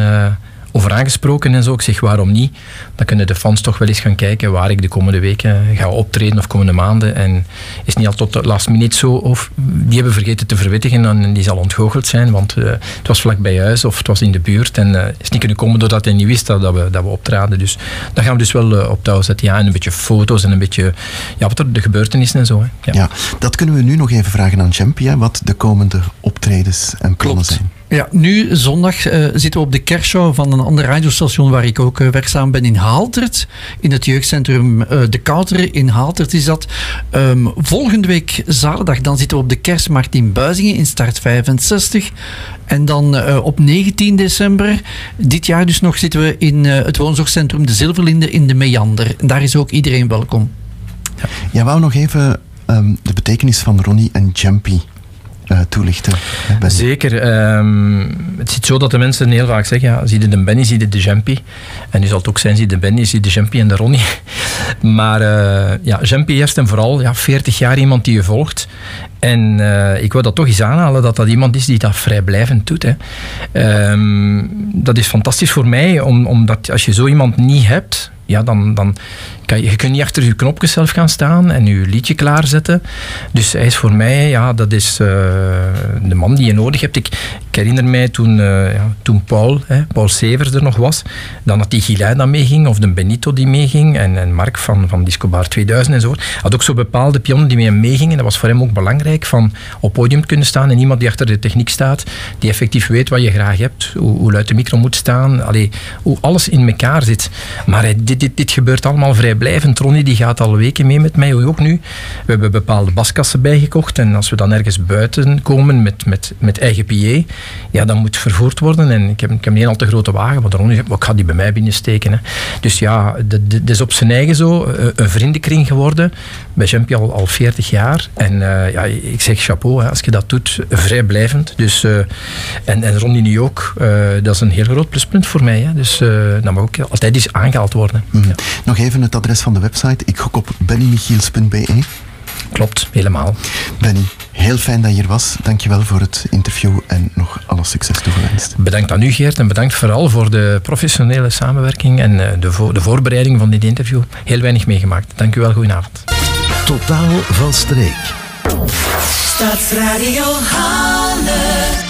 over aangesproken en zo. Ik zeg waarom niet? Dan kunnen de fans toch wel eens gaan kijken waar ik de komende weken ga optreden of komende maanden. En is niet al tot de last minute zo. Of die hebben vergeten te verwittigen en die zal ontgoocheld zijn. Want eh, het was vlak bij huis of het was in de buurt. En eh, is niet kunnen komen doordat hij niet wist dat, dat, we, dat we optraden. Dus dat gaan we dus wel eh, op touw zetten. Ja, en een beetje foto's en een beetje ja, wat er, de gebeurtenissen en zo. Hè. Ja. Ja, dat kunnen we nu nog even vragen aan Champi, hè, wat de komende optredens en plannen Klopt. zijn. Ja, nu zondag eh, zitten we op de kerstshow van een ander radiostation waar ik ook eh, werkzaam ben in Haaltert. In het jeugdcentrum eh, De Kouter in Haaltert is dat. Ehm, volgende week zaterdag dan zitten we op de kerstmarkt in Buizingen in start 65. En dan op 19 december, dit jaar dus nog, zitten we in het woonzorgcentrum De Zilverlinde in de Meander. En daar is ook iedereen welkom. Jij wou nog even ehm, de betekenis van Ronnie en Champi eh, toelichten. Zeker. ehm, het zit zo dat de mensen heel vaak zeggen, ja, zie je de Benny, zie je de Jumpy. En nu zal het ook zijn, zie de Benny, zie de Jumpy en de Ronnie. Maar eh, ja, Jumpy eerst en vooral, ja, 40 jaar iemand die je volgt. En eh, ik wil dat toch eens aanhalen, dat dat iemand is die dat vrijblijvend doet. Hè. Ehm, dat is fantastisch voor mij, om, omdat als je zo iemand niet hebt, ja, dan, dan kan je, je kunt niet achter je knopjes zelf gaan staan en je liedje klaarzetten. Dus hij is voor mij, ja, dat is eh, de man die je nodig hebt. Ik, herinner mij toen, eh, ja, toen Paul, hè, Paul Severs er nog was, dan had die Gilijn dat meeging, of de Benito die meeging, en, en Mark van, van Disco Bar 2000 en zo. Had ook zo bepaalde pionnen die met hem meegingen. Dat was voor hem ook belangrijk, van op podium kunnen staan en iemand die achter de techniek staat, die effectief weet wat je graag hebt, hoe, hoe luid de micro moet staan, allee, hoe alles in elkaar zit. Maar dit, dit, dit gebeurt allemaal Ronnie die gaat al weken mee met mij, ook nu. We hebben bepaalde baskassen bijgekocht en als we dan ergens buiten komen met, met, met eigen PA, ja, dan moet vervoerd worden. En ik heb, ik heb niet al te grote wagen, want Ronnie "Maar ik ga die bij mij binnensteken. Hè. Dus ja, dat is op zijn eigen zo eh, een vriendenkring geworden. Bij Jumpy al, al 40 jaar. En eh, ja, ik zeg chapeau hè, als je dat doet, vrijblijvend. Dus, eh, en, en Ronnie nu ook, dat is een heel groot pluspunt voor mij. Hè. Dus dat mag ook altijd eens aangehaald worden. Mhm. Nog even het adres van de website. Ik gok op bennymichiels.be. klopt, helemaal. Benny, heel fijn dat je hier was. Dankjewel voor het interview en nog alle succes toegewenst. Bedankt aan u Geert en bedankt vooral voor de professionele samenwerking en eh, de, vo- de voorbereiding van dit interview. Heel weinig meegemaakt. Dank u wel, goedenavond. Totaal van streek. Stadsradio Halle.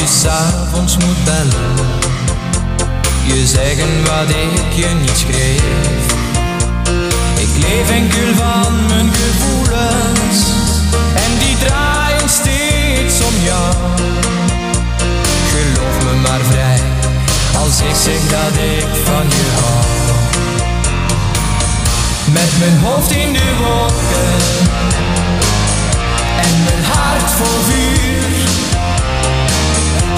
Je s'avonds moet bellen. Je zeggen wat ik je niet schreef. Ik leef enkel van mijn gevoelens en die draaien steeds om jou. Geloof me maar vrij als ik zeg dat ik van je hou. Met mijn hoofd in de wolken en mijn hart vol vuur.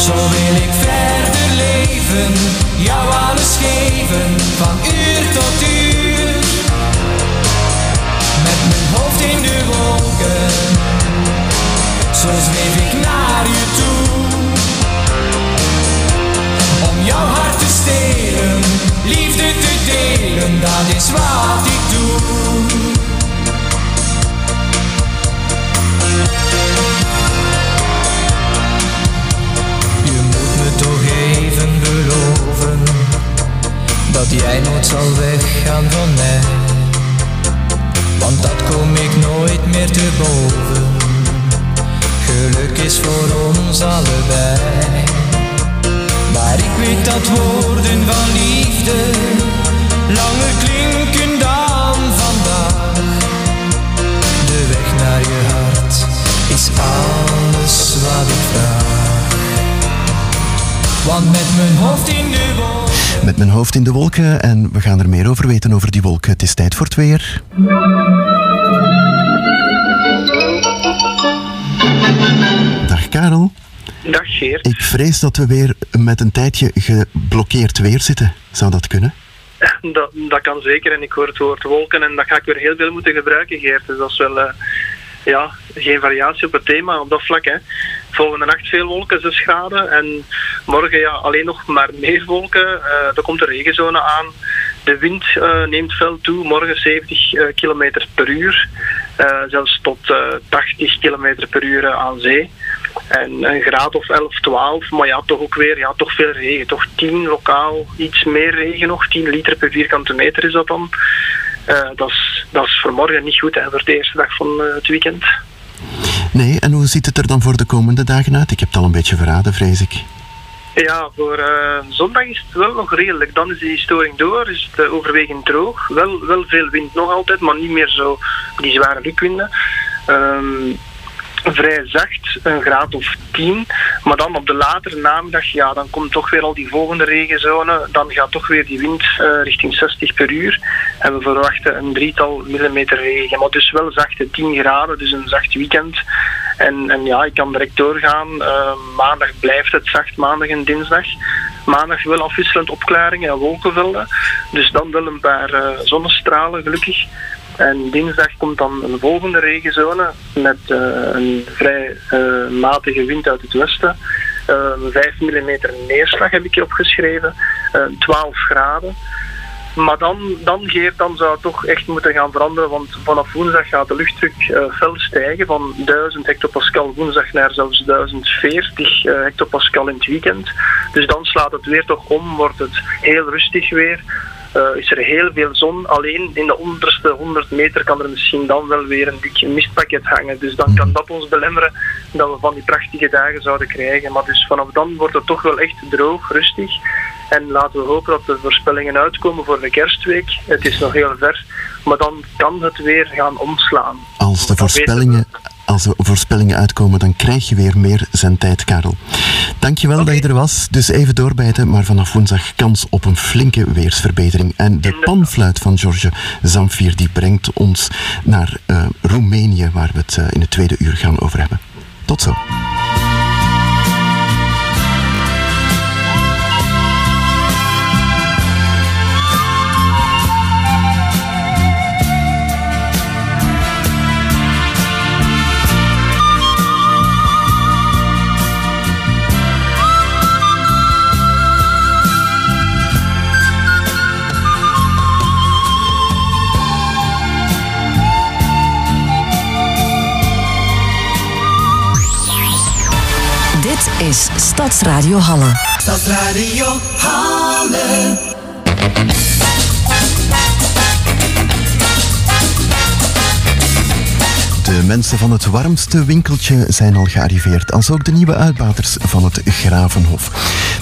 Zo wil ik verder leven, jou alles geven, van uur tot uur. Met mijn hoofd in de wolken, zo zweef ik naar je toe. Om jouw hart te stelen, liefde te delen, dat is wat ik doe. Dat jij nooit zal weggaan van mij. Want dat kom ik nooit meer te boven. Geluk is voor ons allebei. Maar ik weet dat woorden van liefde langer klinken dan vandaag. De weg naar je hart is alles wat ik vraag. Want met mijn hoofd in de wolken. Met mijn hoofd in de wolken en we gaan er meer over weten over die wolken. Het is tijd voor het weer. Dag Karel. Dag Geert. Ik vrees dat we weer met een tijdje geblokkeerd weer zitten. Zou dat kunnen? Dat, dat kan zeker. En ik hoor het woord wolken en dat ga ik weer heel veel moeten gebruiken, Geert. Dus dat is wel eh, ja, geen variatie op het thema op dat vlak. Hè. Volgende nacht veel wolken, 6 graden. En morgen ja, alleen nog maar meer wolken. Eh er komt een regenzone aan. De wind eh, neemt fel toe. Morgen 70 eh, km per uur. Zelfs tot eh, 80 km per uur aan zee. En een graad of 11, 12, maar ja, toch ook weer ja, toch veel regen. Toch 10 lokaal, iets meer regen nog. 10 liter per vierkante meter is dat dan. Eh, dat, is, dat is voor morgen niet goed, hè, voor de eerste dag van eh, het weekend. Nee, en hoe ziet het er dan voor de komende dagen uit? Ik heb het al een beetje verraden, vrees ik. Ja, voor eh, zondag is het wel nog redelijk. Dan is die storing door, is het overwegend droog. Wel, wel veel wind nog altijd, maar niet meer zo die zware rukwinden. Ehm, vrij zacht, een graad of 10. Maar dan op de latere namiddag, ja, dan komt toch weer al die volgende regenzone. Dan gaat toch weer die wind eh, richting 60 per uur. En we verwachten een drietal millimeter regen. Maar dus wel zachte 10 graden, dus een zacht weekend. En, en ja, ik kan direct doorgaan. Eh, maandag blijft het zacht, maandag en dinsdag. Maandag wel afwisselend opklaringen en wolkenvelden. Dus dan wel een paar eh, zonnestralen, gelukkig. En dinsdag komt dan een volgende regenzone met eh, een vrij eh, matige wind uit het westen. Eh, 5 mm neerslag heb ik hier opgeschreven. Eh, 12 graden. Maar dan, dan, Geert, dan zou het toch echt moeten gaan veranderen, want vanaf woensdag gaat de luchtdruk eh, fel stijgen van 1000 hectopascal woensdag naar zelfs 1040 eh, hectopascal in het weekend. Dus dan slaat het weer toch om, wordt het heel rustig weer. Eh, is er heel veel zon. Alleen in de onderste 100 meter kan er misschien dan wel weer een dik mistpakket hangen. Dus dan kan dat ons belemmeren dat we van die prachtige dagen zouden krijgen. Maar dus vanaf dan wordt het toch wel echt droog, rustig. En laten we hopen dat de voorspellingen uitkomen voor de kerstweek. Het is nog heel ver, maar dan kan het weer gaan omslaan. Als de voorspellingen, als de voorspellingen uitkomen, dan krijg je weer meer zendtijd, Karel. Dankjewel dat je er was. Dus even doorbijten, maar vanaf woensdag kans op een flinke weersverbetering. En de panfluit van George Zamfir die brengt ons naar eh, Roemenië, waar we het eh, in het tweede uur gaan over hebben. Tot zo. Is Stadsradio Halle. Stadsradio Halle. De mensen van het warmste winkeltje zijn al gearriveerd, als ook de nieuwe uitbaters van het Gravenhof.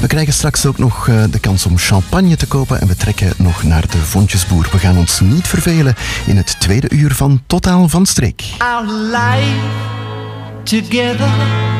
We krijgen straks ook nog eh, de kans om champagne te kopen en we trekken nog naar de Vontjesboer. We gaan ons niet vervelen in het tweede uur van Totaal van Streek. Our life together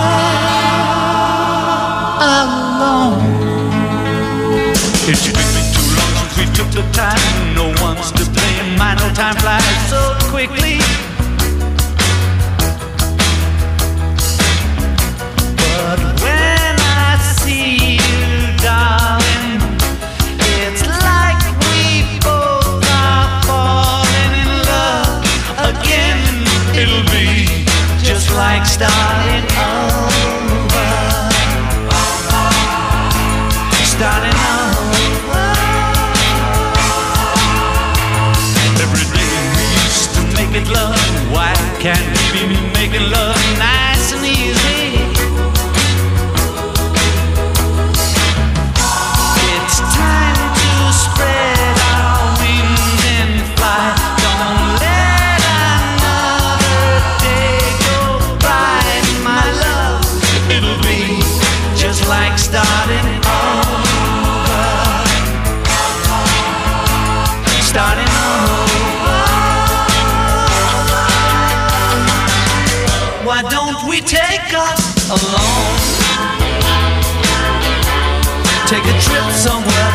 time. No one's to blame. My no time flies so quickly. But when I see you, darling, it's like we both are falling in love again. It'll be just like starting over. Trip somewhere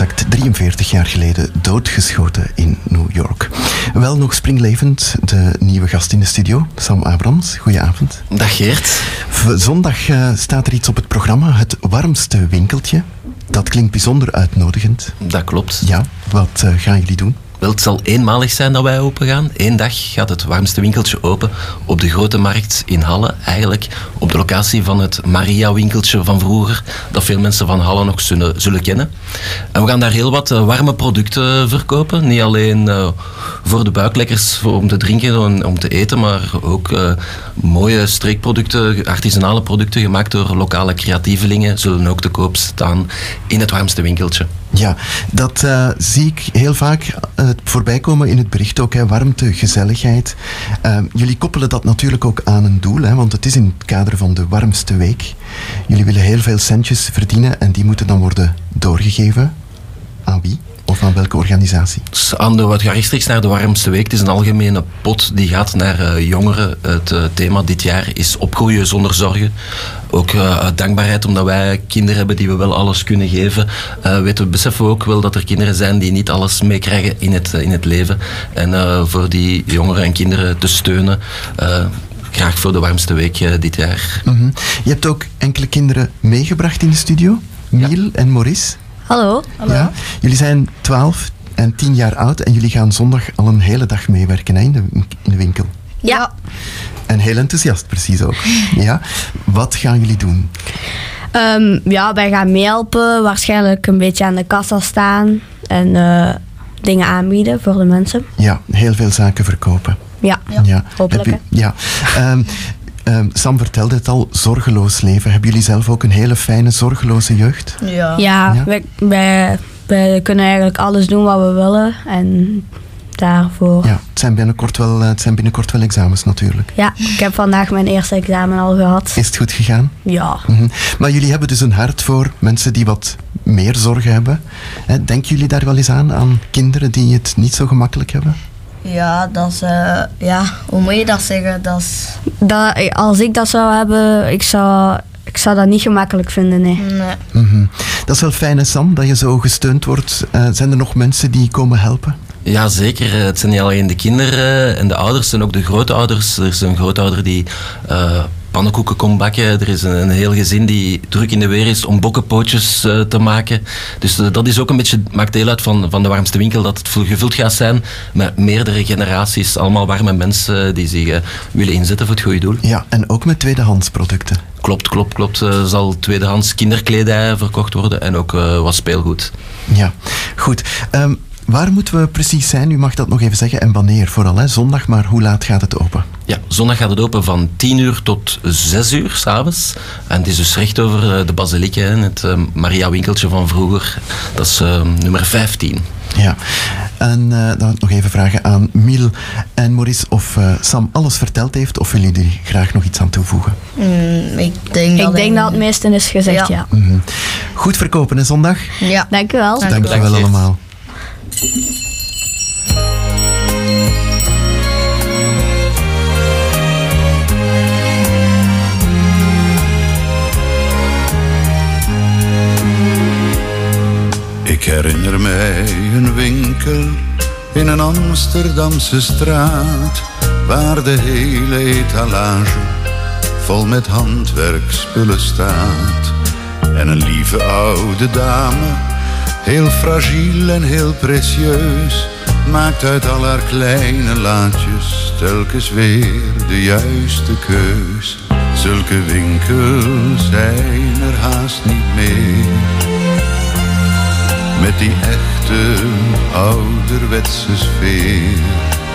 exact 43 jaar geleden doodgeschoten in New York. Wel nog springlevend, de nieuwe gast in de studio, Sam Abrams. Goedenavond. Dag Geert. Zondag eh, staat er iets op het programma, het warmste winkeltje. Dat klinkt bijzonder uitnodigend. Dat klopt. Ja, wat eh, gaan jullie doen? Wel, het zal eenmalig zijn dat wij open gaan. Eén dag gaat het warmste winkeltje open op de grote markt in Halle. Eigenlijk op de locatie van het Maria-winkeltje van vroeger, dat veel mensen van Halle nog zullen, kennen. En we gaan daar heel wat eh, warme producten verkopen. Niet alleen eh, voor de buiklekkers om te drinken en om te eten, maar ook eh, mooie streekproducten, artisanale producten gemaakt door lokale creatievelingen zullen ook te koop staan in het warmste winkeltje. Ja, dat zie ik heel vaak eh, voorbij komen in het bericht ook. Hè, warmte, gezelligheid. Eh, jullie koppelen dat natuurlijk ook aan een doel, hè, want het is in het kader van de warmste week. Jullie willen heel veel centjes verdienen en die moeten dan worden doorgegeven. Aan wie? Of aan welke organisatie? Dus aan de, wat gaat rechtstreeks naar de warmste week. Het is een algemene pot die gaat naar eh, jongeren. Het eh, thema dit jaar is opgroeien zonder zorgen. Ook eh, dankbaarheid omdat wij kinderen hebben die we wel alles kunnen geven. weten we, beseffen we ook wel dat er kinderen zijn die niet alles meekrijgen in het, in het leven. En voor die jongeren en kinderen te steunen. graag voor de warmste week dit jaar. Mhm. Je hebt ook enkele kinderen meegebracht in de studio. Miel en Maurice. Hallo. Ja. Jullie zijn 12 en 10 jaar oud en jullie gaan zondag al een hele dag meewerken hè, in, de, in de winkel. Ja. En heel enthousiast, precies ook. Ja. Wat gaan jullie doen? Ehm, ja, wij gaan meehelpen. Waarschijnlijk een beetje aan de kassa staan. En eh, dingen aanbieden voor de mensen. Ja, heel veel zaken verkopen. Ja, Ja, hopelijk. Heb u- ja. Ehm, ehm, Sam vertelde het al, zorgeloos leven. Hebben jullie zelf ook een hele fijne, zorgeloze jeugd? Ja, ja, Wij, wij, wij kunnen eigenlijk alles doen wat we willen. En daarvoor... Ja, het zijn binnenkort wel, eh, het zijn binnenkort wel examens natuurlijk. Ja, ik heb vandaag mijn eerste examen al gehad. Is het goed gegaan? Ja. Mhm. Maar jullie hebben dus een hart voor mensen die wat meer zorgen hebben. Hè, Denken jullie daar wel eens aan, aan kinderen die het niet zo gemakkelijk hebben? Ja, dat is, eh, ja, hoe moet je dat zeggen? Dat is... Dat, als ik dat zou hebben, ik zou, ik zou dat niet gemakkelijk vinden, nee. Nee. Mhm. Dat is wel fijn, hè, Sam, dat je zo gesteund wordt. Eh, zijn er nog mensen die komen helpen? Ja, zeker. Het zijn niet alleen de kinderen en de ouders, het zijn ook de grootouders. Er is een grootouder die eh, pannenkoeken komt bakken. Er is een, een heel gezin die druk in de weer is om bokkenpootjes eh, te maken. Dus eh, dat is ook een beetje, maakt deel uit van, van de warmste winkel, dat het gevuld gaat zijn met meerdere generaties, allemaal warme mensen die zich eh, willen inzetten voor het goede doel. Ja, en ook met tweedehands producten. Klopt, klopt, klopt. Er zal tweedehands kinderkledij verkocht worden en ook eh, wat speelgoed. Ja, goed. Ehm, waar moeten we precies zijn? U mag dat nog even zeggen. En wanneer vooral, hè? Zondag, maar hoe laat gaat het open? Ja, zondag gaat het open van 10 uur tot 6 uur s'avonds. En het is dus recht over eh, de basiliek, het eh, Maria Winkeltje van vroeger. Dat is eh, nummer 15. Ja, en eh, dan nog even vragen aan Miel en Maurice of Sam alles verteld heeft of willen jullie graag nog iets aan toevoegen? Mm, ik denk dat Ik denk dat het meeste is gezegd, ja. Mhm. Goed verkopen hè, zondag? Ja. Dank u wel. Dank je wel allemaal. Ik herinner mij een winkel in een Amsterdamse straat, waar de hele etalage vol met handwerkspullen staat. En een lieve oude dame, heel fragiel en heel precieus, maakt uit al haar kleine laadjes telkens weer de juiste keus. Zulke winkels zijn er haast niet meer met die echte ouderwetse sfeer.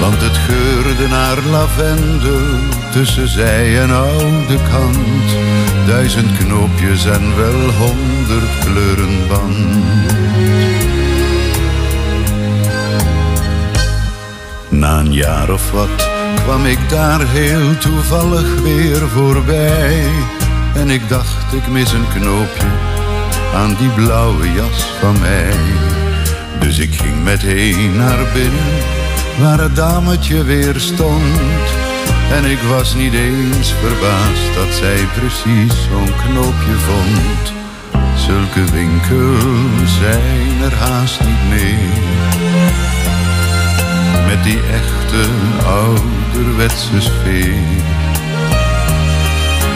Want het geurde naar lavendel tussen zij en oude kant. Duizend knoopjes en wel honderd kleuren band. Na een jaar of wat kwam ik daar heel toevallig weer voorbij. En ik dacht ik mis een knoopje aan die blauwe jas van mij. Dus ik ging meteen naar binnen, waar het dametje weer stond. En ik was niet eens verbaasd dat zij precies zo'n knoopje vond. Zulke winkels zijn er haast niet meer. Met die echte ouderwetse sfeer.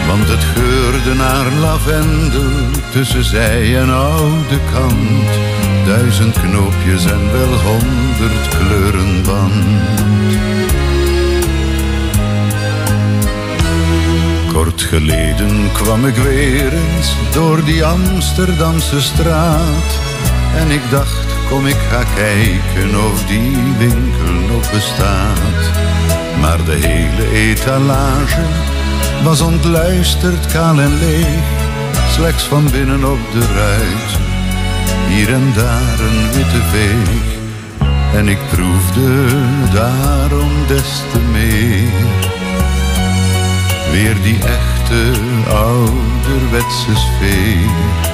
Want het geurde naar lavendel tussen zij en oude kant. Duizend knoopjes en wel honderd kleuren band. Kort geleden kwam ik weer eens door die Amsterdamse straat. En ik dacht, kom ik ga kijken of die winkel nog bestaat. Maar de hele etalage was ontluisterd, kaal en leeg. Slechts van binnen op de ruit, hier en daar een witte veeg. En ik proefde daarom des te meer. Weer die echte ouderwetse sfeer.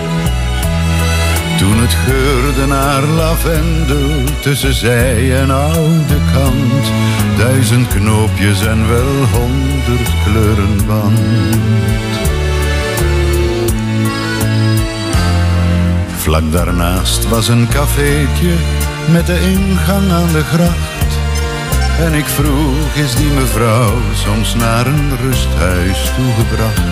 Toen het geurde naar lavendel tussen zij en oude kant. Duizend knoopjes en wel honderd kleuren band. Vlak daarnaast was een cafeetje met de ingang aan de gracht. En ik vroeg, is die mevrouw soms naar een rusthuis toegebracht?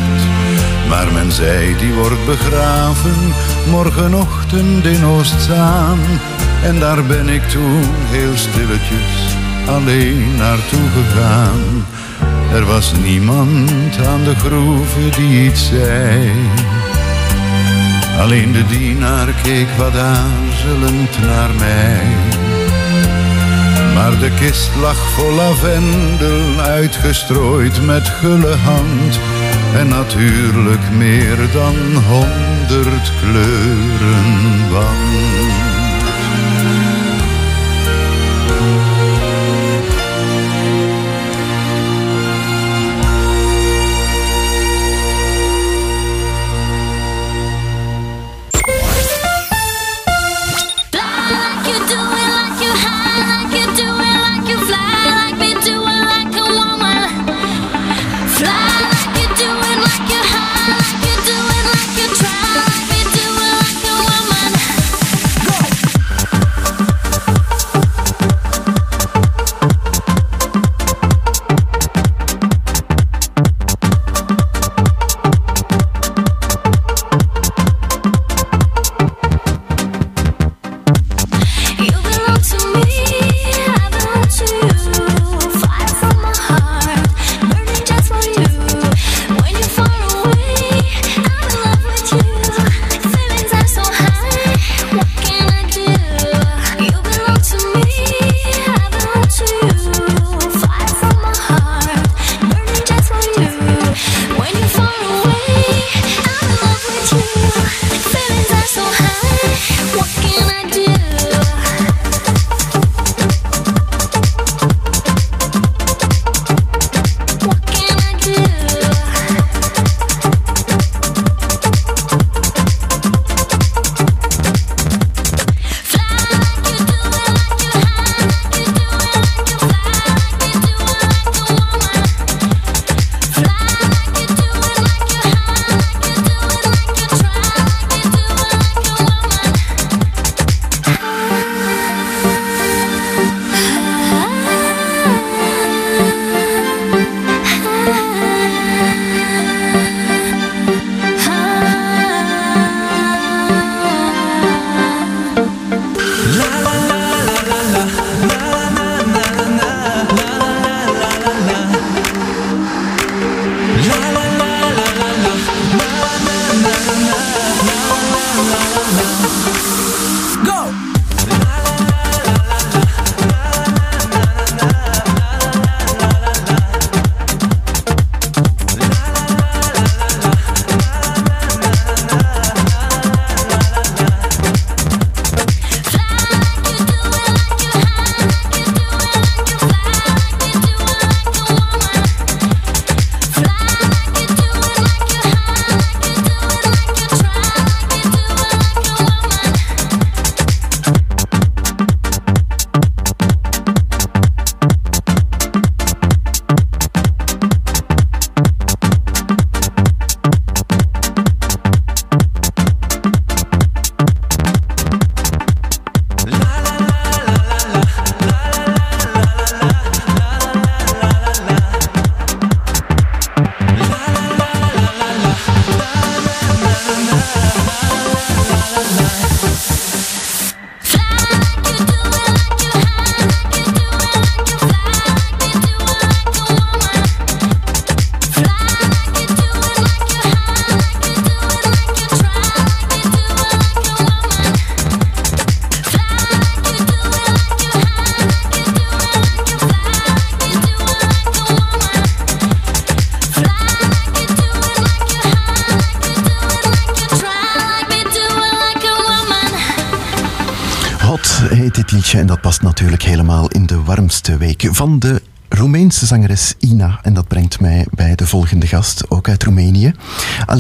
Maar men zei, die wordt begraven morgenochtend in Oostzaan. En daar ben ik toen heel stilletjes alleen naartoe gegaan. Er was niemand aan de groeve die iets zei. Alleen de dienaar keek wat aarzelend naar mij. Maar de kist lag vol lavendel, uitgestrooid met gulle hand. En natuurlijk meer dan honderd kleuren band.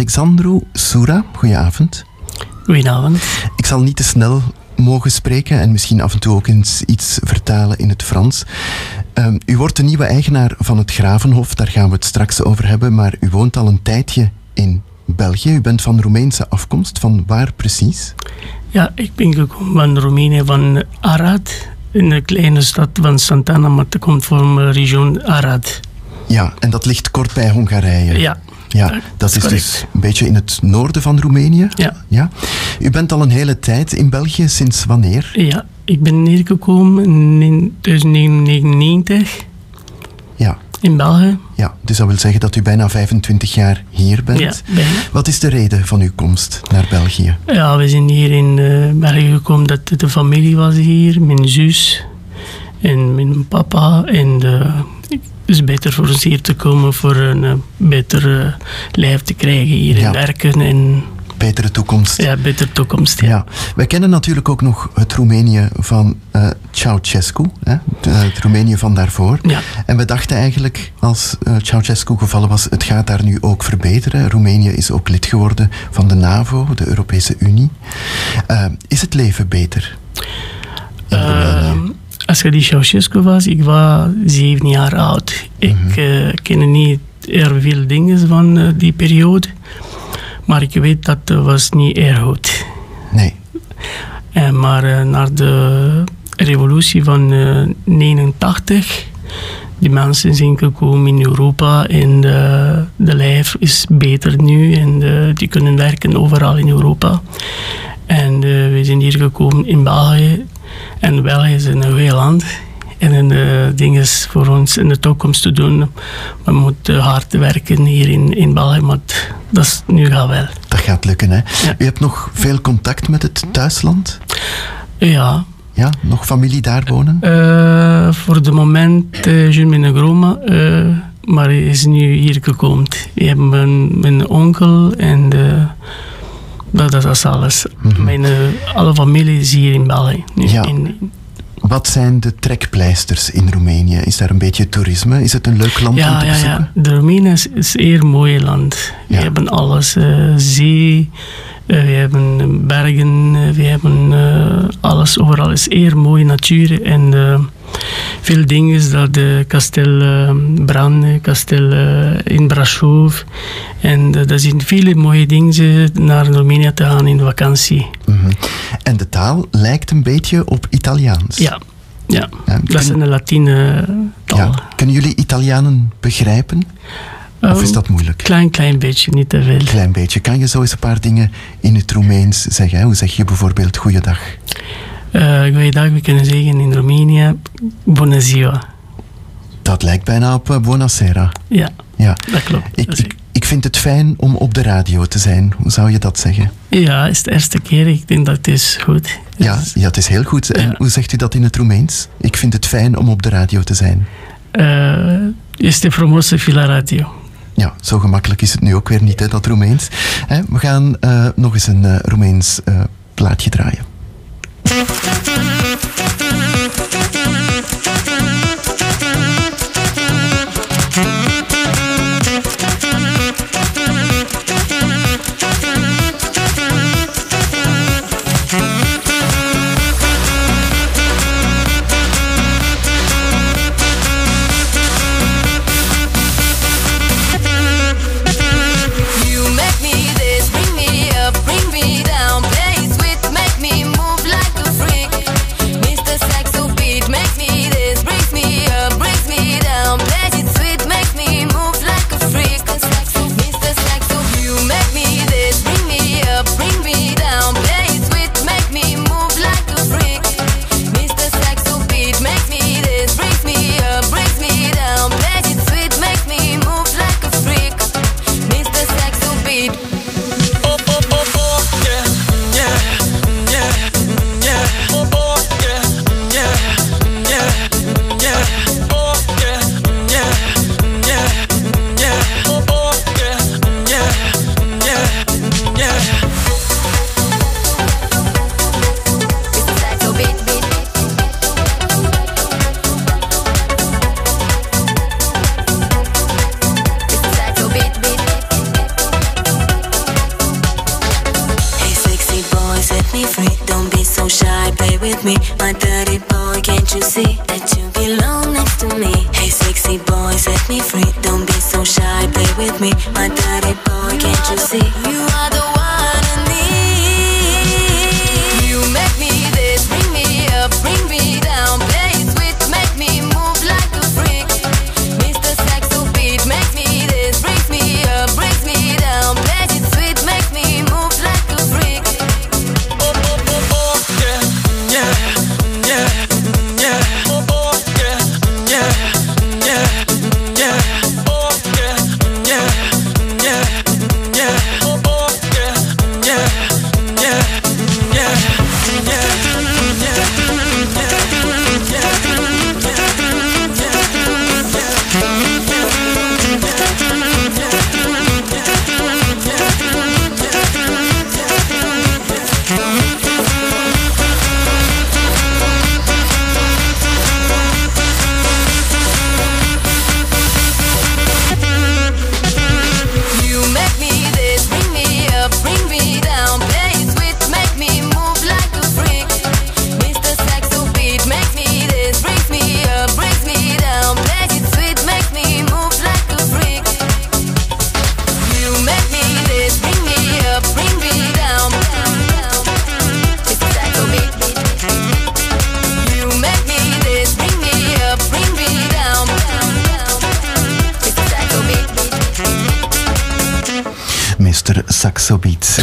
Alexandru Sura, goedenavond. Goedenavond. Ik zal niet te snel mogen spreken en misschien af en toe ook eens iets vertalen in het Frans. Ehm, u wordt de nieuwe eigenaar van het Gravenhof, daar gaan we het straks over hebben, maar u woont al een tijdje in België. U bent van Roemeense afkomst, van waar precies? Ja, ik ben gekomen van Roemenië, van Arad. In de kleine stad van Santana, maar dat komt van de regio Arad. Ja, en dat ligt kort bij Hongarije. Ja. Ja, dat is dus een beetje in het noorden van Roemenië. Ja. ja. U bent al een hele tijd in België, sinds wanneer? Ja, ik ben neergekomen in 1999 Ja. in België. Ja, dus dat wil zeggen dat u bijna 25 jaar hier bent. Ja, bijna. Wat is de reden van uw komst naar België? Ja, we zijn hier in eh, België gekomen dat de familie was hier, mijn zus en mijn papa. En eh, is beter voor ons hier te komen voor een eh, beter eh, lijf te krijgen hier Ja. en werken. En, Betere toekomst. Ja, betere toekomst. Ja. Ja, wij kennen natuurlijk ook nog het Roemenië van eh Ceausescu, hè? Het Roemenië van daarvoor. Ja. En we dachten eigenlijk, als eh Ceausescu gevallen was, het gaat daar nu ook verbeteren. Roemenië is ook lid geworden van de NAVO, de Europese Unie. Is het leven beter? Eh, als je die Ceausescu was, ik was zeven jaar oud. Ik eh, ken niet erg veel dingen van eh, die periode. Maar ik weet dat het was niet erg goed. Nee. En maar eh, na de revolutie van eh 89, die mensen zijn gekomen in Europa en de, de lijf is beter nu en die kunnen werken overal in Europa. En we zijn hier gekomen in België. En België is een heel land. En eh, ding is voor ons in de toekomst te doen. We moeten hard werken hier in, in België, maar dat is nu gaat wel. Dat gaat lukken, hè? U hebt nog veel contact met het thuisland? Ja. Ja, nog familie daar wonen? Eh, voor de moment uh, is mijn groma, eh, maar hij is nu hier gekomen. We hebben mijn, mijn onkel en de, dat, dat is alles. Mijn, eh, alle familie is hier in België. Nu Ja. in- Wat zijn de trekpleisters in Roemenië? Is daar een beetje toerisme? Is het een leuk land om ja, te ja, bezoeken? ja. De Roemenië is, is een zeer mooi land. We hebben alles. eh, zee, eh, we hebben bergen, we hebben alles. Overal is zeer mooie natuur. En veel dingen dat de kasteel eh, Bran, kasteel eh, in Brasov. En eh, dat zijn viele mooie dingen eh, naar Roemenië te gaan in vakantie. Mhm. En de taal lijkt een beetje op Italiaans. Ja, ja. Ja, dat is een Latine taal. Ja. Kunnen jullie Italianen begrijpen? Of is dat moeilijk? Klein, klein beetje, niet te veel. Klein beetje. Kan je zo eens een paar dingen in het Roemeens zeggen? hè? Hoe zeg je bijvoorbeeld goeiedag? Uh, goeiedag, we kunnen zeggen in Roemenië, bună ziua. Dat lijkt bijna op uh, buonasera. Ja, Ja. dat klopt. Ik, ik, ik vind het fijn om op de radio te zijn. Hoe zou je dat zeggen? Ja, is de eerste keer. Ik denk dat het is goed. Ja, ja het is heel goed. En hoe zegt u dat in het Roemeens? Ik vind het fijn om op de radio te zijn. Uh, este frumos via radio. Ja, zo gemakkelijk is het nu ook weer niet, hè, dat Roemeens. Hè, we gaan uh, nog eens een uh, Roemeens uh, plaatje draaien. Thank you.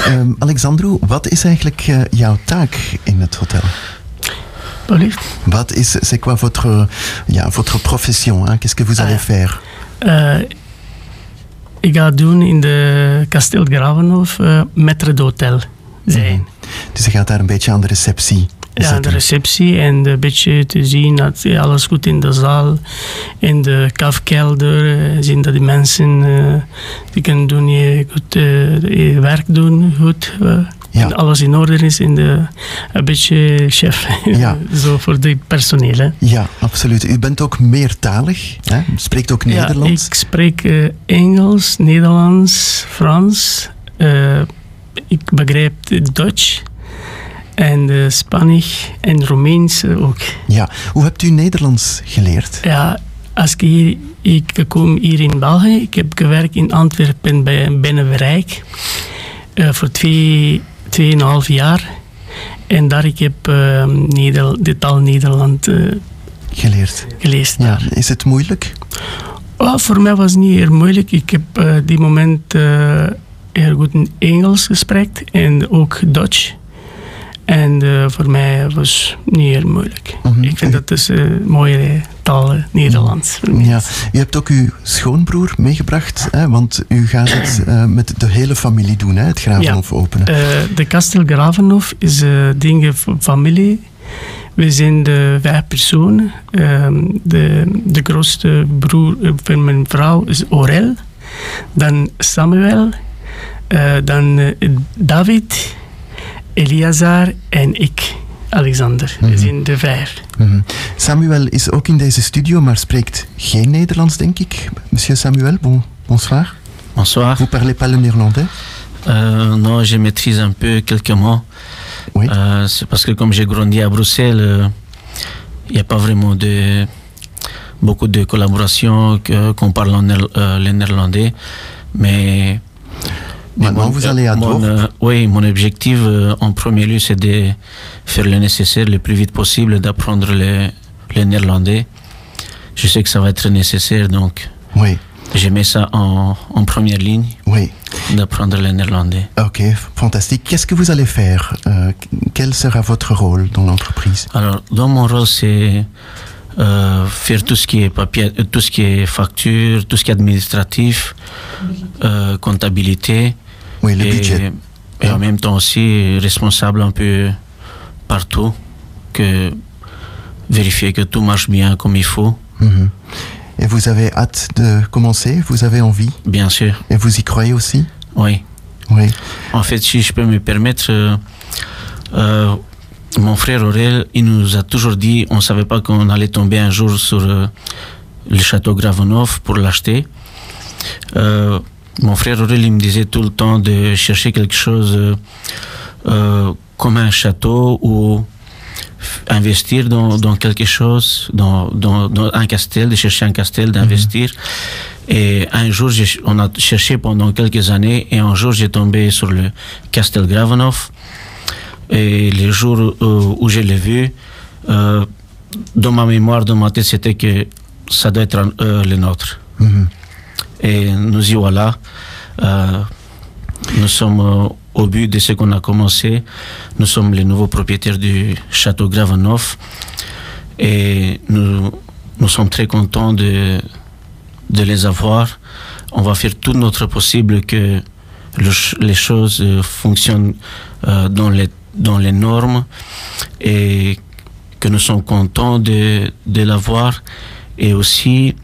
Ehm, Alexandro, wat is eigenlijk eh, jouw taak in het hotel? Wat is, c'est quoi votre, ja, votre profession? hein? Qu'est-ce que vous allez faire? Eh, ik ga doen in de Kasteel Gravenhof uh, maître d'hôtel zijn. Dus je gaat daar een beetje aan de receptie Ja, de receptie en een beetje te zien dat alles goed in de zaal, in de kafkelder, eh, zien dat die mensen eh, die kunnen doen, je, goed, eh, je werk doen, goed. en alles in orde is in de, een beetje chef, Ja. zo voor de personeel. Hè. Ja, absoluut. U bent ook meertalig, hè? U spreekt ook Nederlands. Ja, ik spreek Engels, Nederlands, Frans. ik begrijp het Duits en uh, Spanisch en Roemeens eh, ook. Ja, hoe hebt u Nederlands geleerd? Ja, als ik hier, ik kom hier in België, ik heb gewerkt in Antwerpen bij Binnenwijk eh voor twee, tweeënhalf jaar. En daar ik heb Neder, de taal Nederland eh, Geleerd. geleerd. Ja, is het moeilijk? Oh, voor mij was het niet heel moeilijk. Ik heb eh die moment heel goed Engels gesprek en ook Duits. En eh, voor mij was het niet heel moeilijk. Ik vind dat is een mooie taal, Nederlands. Ja, u hebt ook uw schoonbroer meegebracht, hè? want u gaat het eh, met de hele familie doen, hè? het Gravenhof openen. De Kastel Gravenhof is een ding van familie. We zijn de vijf personen. Ehm, de, de grootste broer van mijn vrouw is Orel. Dan Samuel. dan David, Eliazar en ik, Alexander. We zijn de vijf. Mhm. Samuel is ook in deze studio, maar spreekt geen Nederlands, denk ik. Monsieur Samuel, bon, bonsoir. Bonsoir. Vous parlez pas le néerlandais? Euh, non, je maîtrise un peu quelques mots. Euh, c'est parce que comme j'ai grandi à Bruxelles, euh, il n'y a pas vraiment de beaucoup de collaboration que- qu'on parle en euh, le néerlandais. Mais, Maintenant, vous allez à mon, Dorp. euh, Oui, mon objectif euh, en premier lieu, c'est de faire le nécessaire le plus vite possible, d'apprendre le, le néerlandais. Je sais que ça va être nécessaire, donc Oui. je mets ça en, en première ligne, Oui. d'apprendre le néerlandais. Ok, fantastique. Qu'est-ce que vous allez faire Euh, Quel sera votre rôle dans l'entreprise? Alors, dans mon rôle, c'est euh, faire tout ce qui est papier, euh, tout ce qui est facture, tout ce qui est administratif, euh, comptabilité. Oui, le et, budget. Et en même temps aussi responsable un peu partout, que vérifier que tout marche bien comme il faut. Mhm. Et vous avez hâte de commencer? Vous avez envie? Bien sûr. Et vous y croyez aussi? Oui. Oui. En fait, si je peux me permettre, euh, euh, mon frère Aurel, il nous a toujours dit, on ne savait pas qu'on allait tomber un jour sur euh, le château Gravenov pour l'acheter. Euh, mon frère Aurel, il me disait tout le temps de chercher quelque chose euh, comme un château ou investir dans, dans quelque chose, dans, dans, dans un castel, de chercher un castel, d'investir. Et un jour, on a cherché pendant quelques années, et un jour, j'ai tombé sur le Castel Gravenhof. Et le jour où, où je l'ai vu, euh, dans ma mémoire, dans ma tête, c'était que ça doit être euh, le nôtre. Mhm. Et nous y voilà. Euh, nous sommes euh, au but de ce qu'on a commencé. Nous sommes les nouveaux propriétaires du château Gravenhof. Et nous, nous sommes très contents de, de les avoir. On va faire tout notre possible que le les choses euh, fonctionnent euh, dans, les, dans les normes et que nous sommes contents de, de l'avoir. Et aussi,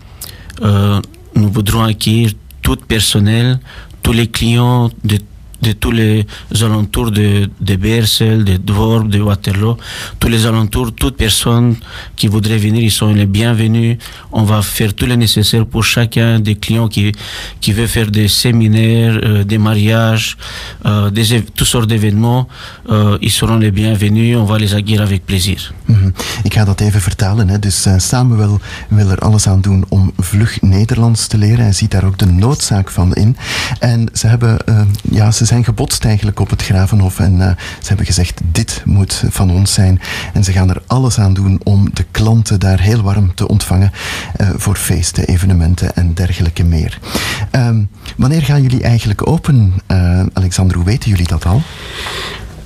euh, nous voudrons accueillir tout personnel, tous les clients de, de tous les alentours de, de Bersel, de Dvorp, de Waterloo, tous les alentours, toute personne qui voudrait venir, ils sont les bienvenus. On va faire tout le nécessaire pour chacun des clients qui, qui veut faire des séminaires, euh, des mariages, euh, des, toutes sortes d'événements. Euh, ils seront les bienvenus, on va les accueillir avec plaisir. Mhm. Ik ga dat even vertalen. Hè. Dus eh, Samuel wil er alles aan doen om vlug Nederlands te leren. Hij ziet daar ook de noodzaak van in. En ze, hebben, eh, ja, ze zijn gebotst eigenlijk op het Gravenhof. En eh, ze hebben gezegd, dit moet van ons zijn. En ze gaan er alles aan doen om de klanten daar heel warm te ontvangen. eh, voor feesten, evenementen en dergelijke meer. Ehm, wanneer gaan jullie eigenlijk open, eh Alexander? Hoe weten jullie dat al?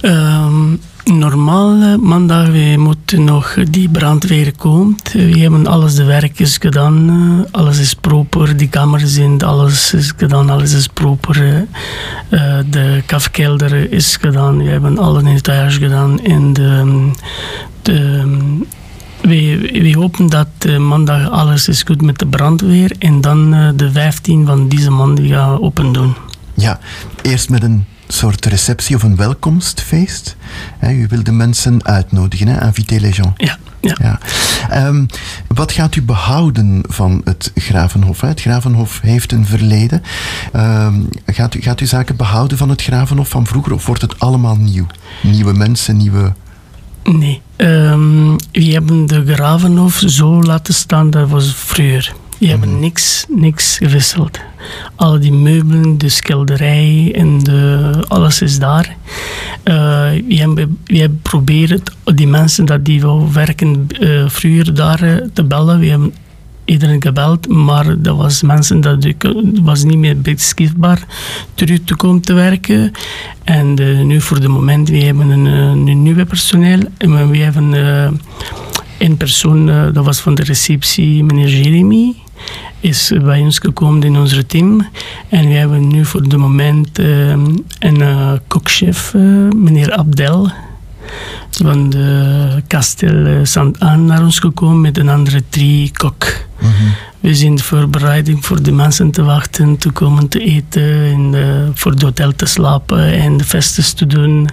Ehm, normaal eh, maandag moeten nog die brandweer komt. We hebben alles de werkjes gedaan. eh, alles is proper. Die kamers zijn alles is gedaan. Alles is proper. eh. Eh, de kafkelder is gedaan. We hebben alle nettoyage gedaan. En de, de, we, we hopen dat eh, maandag alles is goed met de brandweer. En dan eh, de 15 van deze maand gaan open doen. Ja, eerst met een soort receptie of een welkomstfeest. Hè, u wil de mensen uitnodigen, hè? inviter les gens. Ja, ja. Ehm, wat gaat u behouden van het Gravenhof? Hè? Het Gravenhof heeft een verleden. Ehm, gaat, u, gaat u zaken behouden van het Gravenhof van vroeger of wordt het allemaal nieuw? Nieuwe mensen, nieuwe... Nee. Ehm, we hebben de Gravenhof zo laten staan, dat was vroeger. We hebben niks, niks gewisseld. Al die meubelen, de schilderij en de, alles is daar. Eh, we, hebben, we hebben proberen die mensen dat die wil werken eh, vroeger daar eh, te bellen. We hebben iedereen gebeld, maar dat was mensen dat was niet meer beschikbaar terug te komen te werken. En eh, nu voor de moment, we hebben een, eh, een nieuwe personeel. En we hebben eh, een persoon, eh, dat was van de receptie, meneer Jeremy is bij ons gekomen in ons team. En we hebben nu voor de moment eh, een eh, kokchef, eh, meneer Abdel, van de Kastel eh, Sant-Aan naar ons gekomen met een andere drie kok. We zijn de voorbereiding voor de mensen te wachten, te komen te eten, en eh, voor het hotel te slapen en de festen te doen.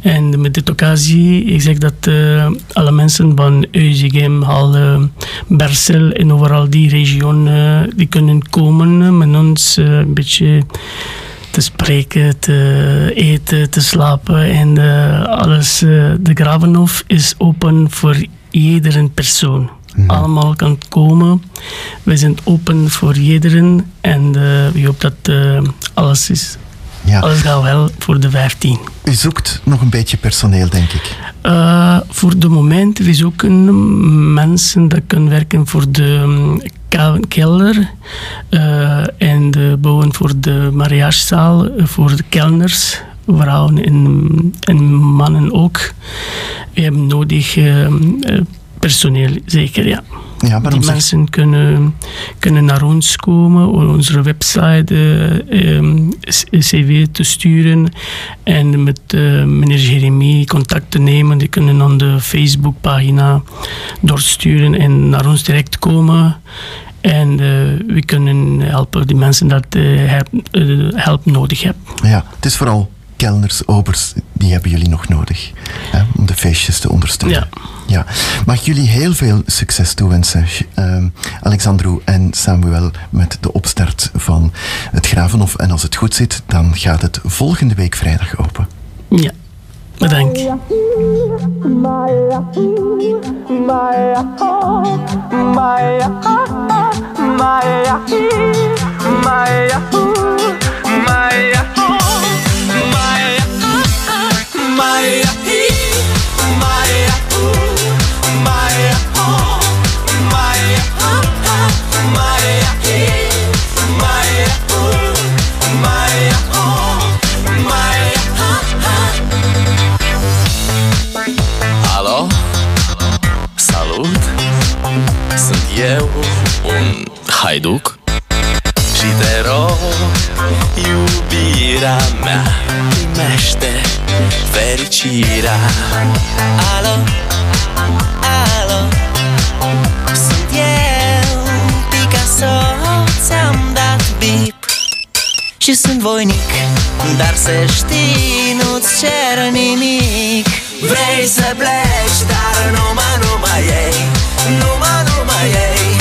En met dit occasie, ik zeg dat eh, alle mensen van Euzegem, Halle, Bersel en overal die regio, eh, die kunnen komen met ons een beetje te spreken, te eten, te slapen en alles. de Gravenhof is open voor iedere persoon. Allemaal kan komen. We zijn open voor iedereen en eh, we hopen dat eh, alles is. Alles gaat wel voor de 15. U zoekt nog een beetje personeel, denk ik. Eh, voor de moment, we zoeken mensen die kunnen werken voor de mm, kelder en de bouwen voor de mariagezaal, voor de kelners, vrouwen en, en mannen ook. We hebben nodig personeel, zeker, ja. Ja, Die zeg- mensen kunnen, kunnen naar ons komen, onze website c- cv te sturen en met eh, meneer Jeremy contact te nemen. Die kunnen aan de Facebookpagina doorsturen en naar ons direct komen. En eh, we kunnen helpen die mensen dat help, help nodig hebben. Ja, het is vooral kelners, obers, die hebben jullie nog nodig. Hè, om de feestjes te ondersteunen. Ja. Mag ik jullie heel veel succes toewensen, ehm Alexandru en Samuel, met de opstart van het Gravenhof. En als het goed zit, dan gaat het volgende week vrijdag open. Ja, bedankt. Eu, un haiduc. Și te rog, iubirea mea Primește fericirea. Alo, alo Sunt eu, Picasso Ți-am dat bip. Și sunt voinic Dar să știi, nu-ți cer nimic. Vrei să pleci, dar numai, numai ei Numai, numai ei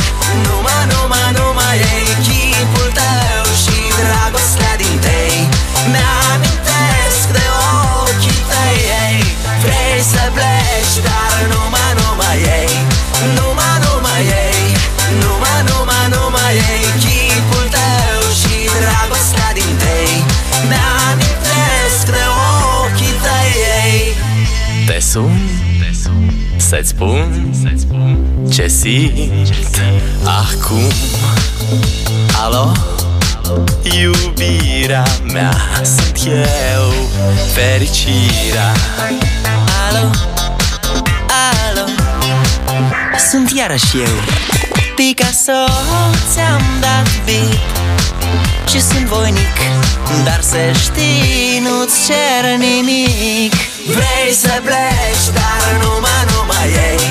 Te sun Să-ți spun? Ce simt? Acum. Alo? Iubirea mea Sunt eu. Fericirea. Alo, alo? Sunt iarăși eu. Picasso Ți-am dat bip Și sunt voinic Dar să știi, nu-ți cer nimic Vrei să pleci, dar numai, numai ei.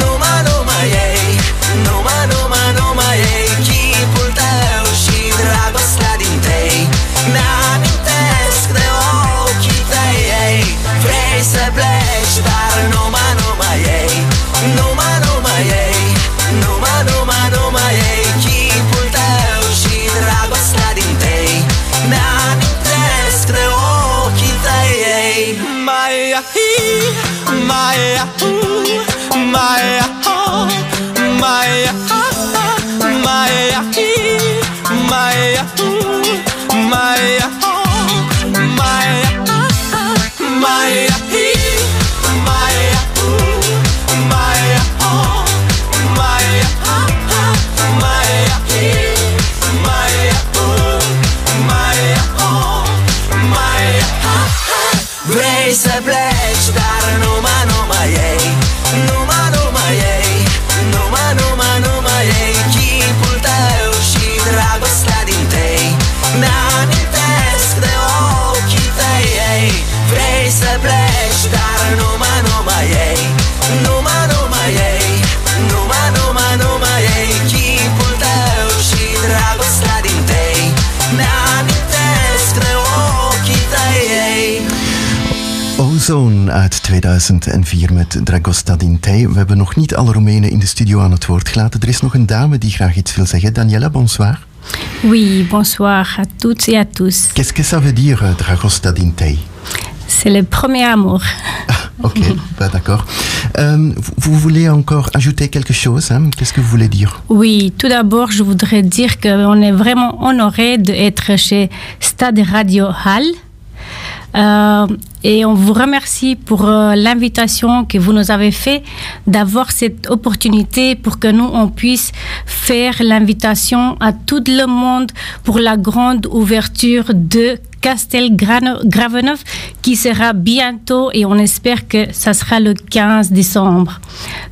Numai, numai ei. Numai, numai, numai 2004 met Dragosta Dintei. We hebben nog niet alle Roemenen in de studio aan het woord gelaten. Er is nog een dame die graag iets wil zeggen. Daniela, bonsoir. Oui, bonsoir à toutes et à tous. Qu'est-ce que ça veut dire, euh, Dragosta Dintei C'est le premier amour. Ok, bah, d'accord. Euh, vous, vous voulez encore ajouter quelque chose hein Qu'est-ce que vous voulez dire Oui, tout d'abord, je voudrais dire qu'on est vraiment honoré d'être chez Stade Radio Hall. Euh, et on vous remercie pour euh, l'invitation que vous nous avez fait d'avoir cette opportunité pour que nous on puisse faire l'invitation à tout le monde pour la grande ouverture de Castel Gravenov qui sera bientôt et on espère que ça sera le 15 décembre.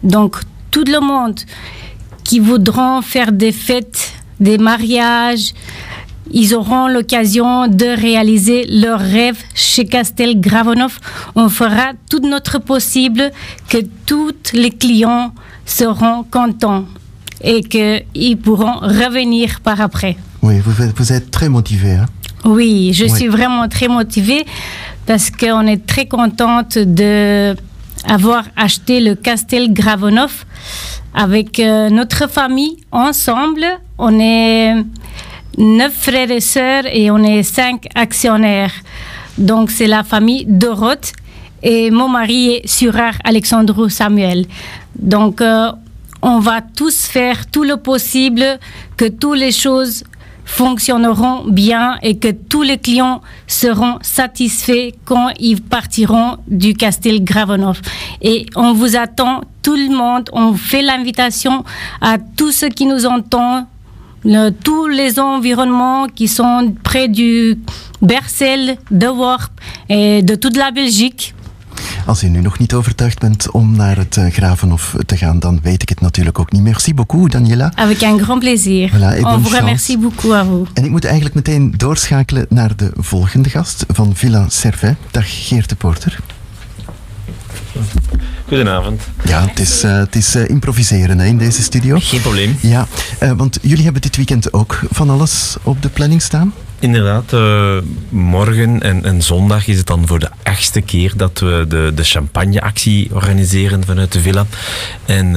Donc tout le monde qui voudront faire des fêtes, des mariages, ils auront l'occasion de réaliser leurs rêves chez Castel Gravenov. On fera tout notre possible que tous les clients seront contents et qu'ils pourront revenir par après. Oui, vous, êtes- vous êtes très motivé. Hein Oui, je Oui. suis vraiment très motivée parce qu'on est très contente de avoir acheté le Castel Gravenov avec euh, notre famille ensemble. On est neuf frères et sœurs et on est cinq actionnaires. Donc c'est la famille Doroth et mon mari est Surar Alexandre Samuel. Donc, euh, on va tous faire tout le possible que toutes les choses fonctionneront bien et que tous les clients seront satisfaits quand ils partiront du Castel Gravenov. Et on vous attend, tout le monde, on fait l'invitation à tous ceux qui nous entendent, le- tous les environnements qui sont près du Bercel, de Worp et de toute la Belgique. Als u nu nog niet overtuigd bent om naar het eh, Gravenhof te gaan, dan weet ik het natuurlijk ook niet. Merci beaucoup, Daniela. Avec un grand plaisir. Voilà, et on vous remercie beaucoup à vous. En ik moet eigenlijk meteen doorschakelen naar de volgende gast van Villa Servet. Dag Geert de Porter. Goedenavond. Ja, het is, eh, het is eh, improviseren hè, in deze studio. Geen probleem. Ja, eh, want jullie hebben dit weekend ook van alles op de planning staan. Inderdaad, morgen en, en zondag is het dan voor de achtste keer dat we de, de champagneactie organiseren vanuit de villa. En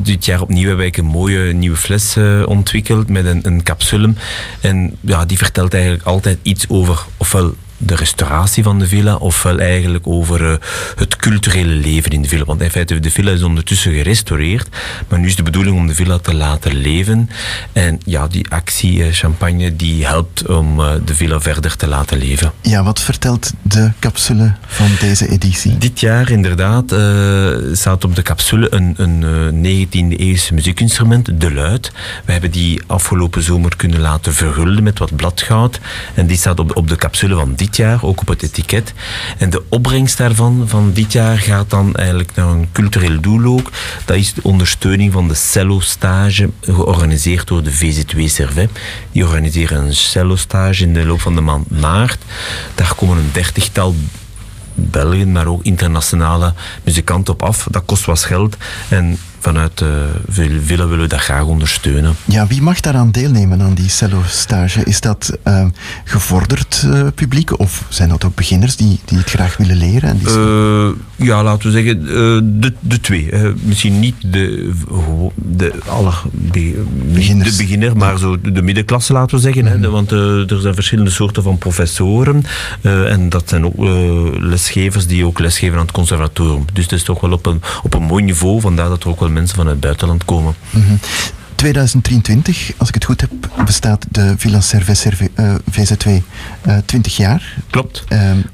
dit jaar opnieuw hebben wij een mooie nieuwe fles ontwikkeld met een, een capsule. En ja, die vertelt eigenlijk altijd iets over ofwel de restauratie van de villa, ofwel eigenlijk over eh, het culturele leven in de villa. Want in feite, de villa is ondertussen gerestaureerd, maar nu is de bedoeling om de villa te laten leven. En ja, die actie eh, Champagne, die helpt om eh, de villa verder te laten leven. Ja, wat vertelt de capsule van deze editie? Dit jaar inderdaad staat op de capsule een, een eh, 19e-eeuwse muziekinstrument, de luid. We hebben die afgelopen zomer kunnen laten vergulden met wat bladgoud. En die staat op, op de capsule van dit jaar, ook op het etiket. En de opbrengst daarvan, van dit jaar, gaat dan eigenlijk naar een cultureel doel ook. Dat is de ondersteuning van de cello-stage, georganiseerd door de VZ2 Servet. Die organiseren een cello-stage in de loop van de maand maart. Daar komen een dertigtal Belgen, maar ook internationale muzikanten op af. Dat kost wat geld. En vanuit de Villa willen we dat graag ondersteunen. Ja, wie mag daaraan deelnemen aan die cello-stage? Is dat eh, gevorderd eh, publiek of zijn dat ook beginners die, die het graag willen leren? En die Eh, ja, laten we zeggen, eh, de, de twee. Eh, misschien niet de, de, aller, be- niet de beginner, maar zo de, de middenklasse, laten we zeggen. hè. De- want eh, er zijn verschillende soorten van professoren. eh, en dat zijn ook eh, lesgevers die ook lesgeven aan het conservatorium. Dus het is toch wel op een, op een mooi niveau, vandaar dat er ook wel mensen van het buitenland komen. Mhm. 2023, als ik het goed heb, bestaat de Villa Servet eh, VZ2 eh 20 jaar. Klopt.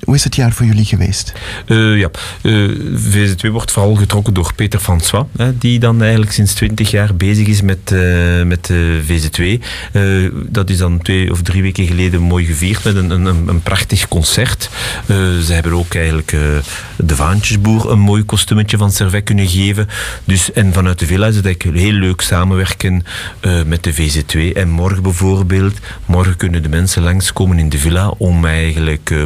hoe is het jaar voor jullie geweest? Eh, ja, Eh, VZ2 wordt vooral getrokken door Peter François, hè, die dan eigenlijk sinds 20 jaar bezig is met, eh, met de VZ2. Eh, dat is dan twee of drie weken geleden mooi gevierd met een, een, een prachtig concert. Eh, ze hebben ook eigenlijk eh, de Vaantjesboer een mooi kostuumetje van Servet kunnen geven. Dus, en vanuit de villa is het eigenlijk heel leuk samenwerken eh, met de VZ2. En morgen bijvoorbeeld, morgen kunnen de mensen langskomen in de villa om eigenlijk eh,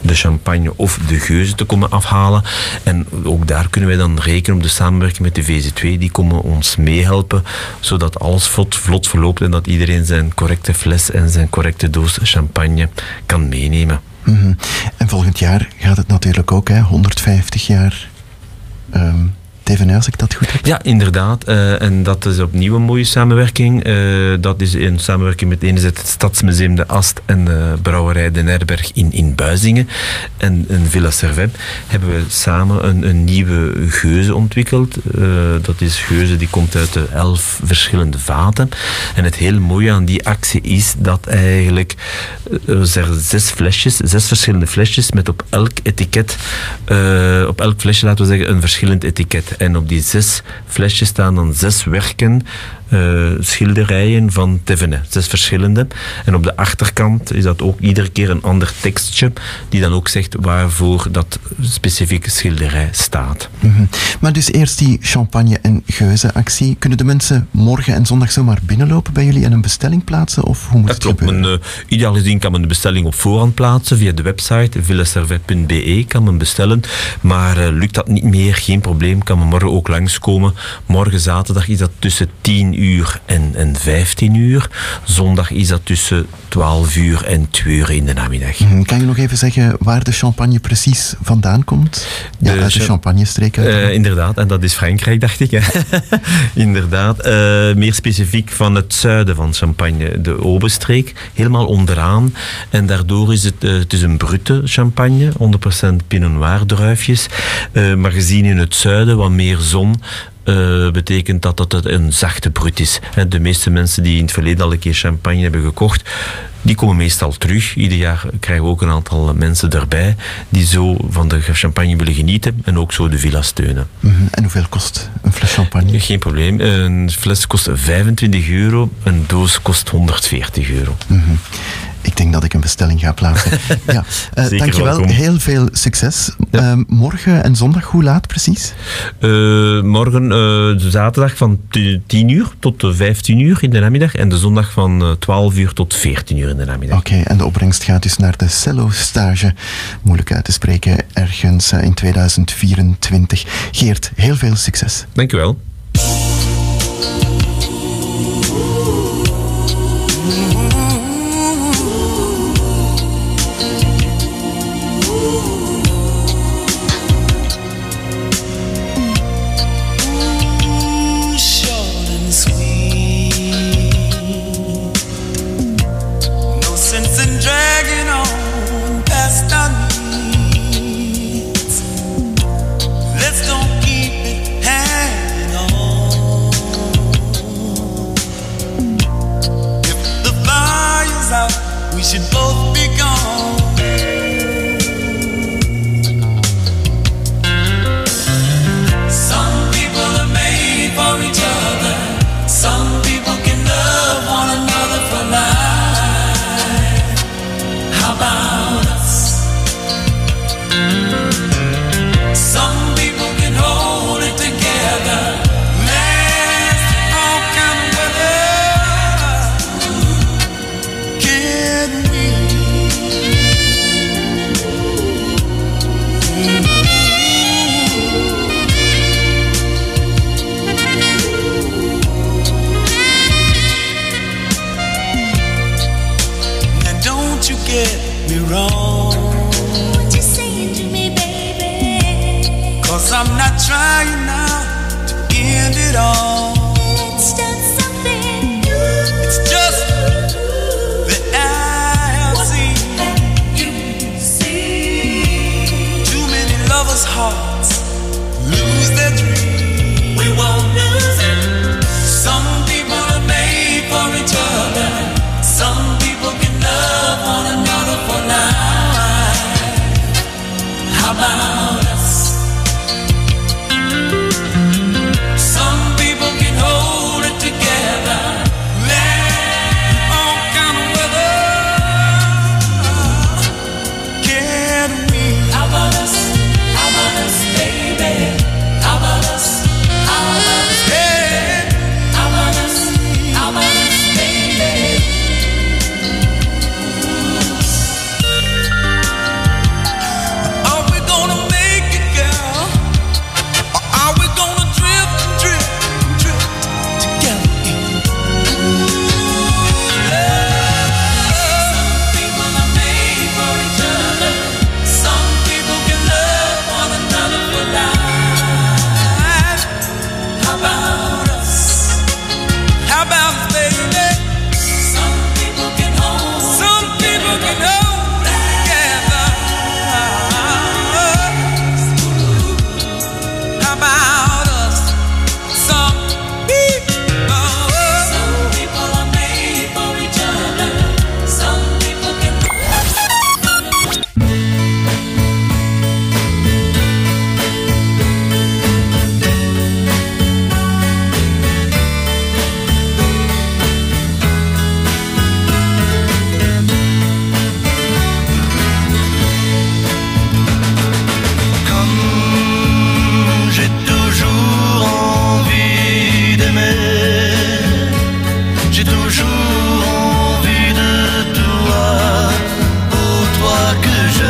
de champagne of de geuzen te komen afhalen. En ook daar kunnen wij dan rekenen op de samenwerking met de VZ2. Die komen ons meehelpen, zodat alles vlot, vlot verloopt en dat iedereen zijn correcte fles en zijn correcte doos champagne kan meenemen. Mhm. En volgend jaar gaat het natuurlijk ook, hè, 150 jaar ehm TVN, als ik dat goed heb. Ja, inderdaad. Eh, en dat is opnieuw een mooie samenwerking. Eh, dat is in samenwerking met enerzijds het Stadsmuseum De Ast en de brouwerij De Nerberg in, in Buizingen. En in Villa Servet hebben we samen een, een nieuwe geuze ontwikkeld. Eh, dat is geuze die komt uit de elf verschillende vaten. En het heel mooie aan die actie is dat eigenlijk er zes flesjes, zes verschillende flesjes met op elk etiket, op elk flesje laten we zeggen een verschillend etiket. En op die zes flesjes staan dan zes werken, eh, schilderijen van Thévenet, zes verschillende. En op de achterkant is dat ook iedere keer een ander tekstje die dan ook zegt waarvoor dat specifieke schilderij staat. Mhm. Maar dus eerst die champagne- en geuzenactie. Kunnen de mensen morgen en zondag zomaar binnenlopen bij jullie en een bestelling plaatsen? Of hoe moet Dat het klopt. gebeuren? Men, eh, ideaal gezien kan men de bestelling op voorhand plaatsen via de website villaservet.be kan men bestellen. Maar eh, lukt dat niet meer, geen probleem, kan men morgen ook langskomen. Morgen zaterdag is dat tussen 10 uur en, en 15 uur. Zondag is dat tussen 12 uur en 2 uur in de namiddag. Mhm. Kan je nog even zeggen waar de champagne precies vandaan komt? Ja, uit de cha- champagne-streek. Eh, inderdaad, en dat is Frankrijk, dacht ik. hè. inderdaad. Eh, meer specifiek van het zuiden van Champagne, de Oberstreek, helemaal onderaan. En daardoor is het, eh, het is een brute champagne, 100% Pinot Noir druifjes. Maar gezien in het zuiden wat meer zon, eh, betekent dat dat het een zachte brut is. De meeste mensen die in het verleden al een keer champagne hebben gekocht, die komen meestal terug. Ieder jaar krijgen we ook een aantal mensen erbij die zo van de champagne willen genieten en ook zo de villa steunen. Mhm. En hoeveel kost een fles champagne? Geen probleem. Een fles kost 25 euro, een doos kost 140 euro. Mhm. Ik denk dat ik een bestelling ga plaatsen. ja. Zeker dankjewel, welkom. heel veel succes. Eh, morgen en zondag, hoe laat precies? Eh, morgen eh, zaterdag van t- 10 uur tot eh, 15 uur in de namiddag en de zondag van eh, 12 uur tot 14 uur in de namiddag. Oké, en de opbrengst gaat dus naar de cello-stage. Moeilijk uit te spreken, ergens in 2024. Geert, heel veel succes. Dankjewel. que je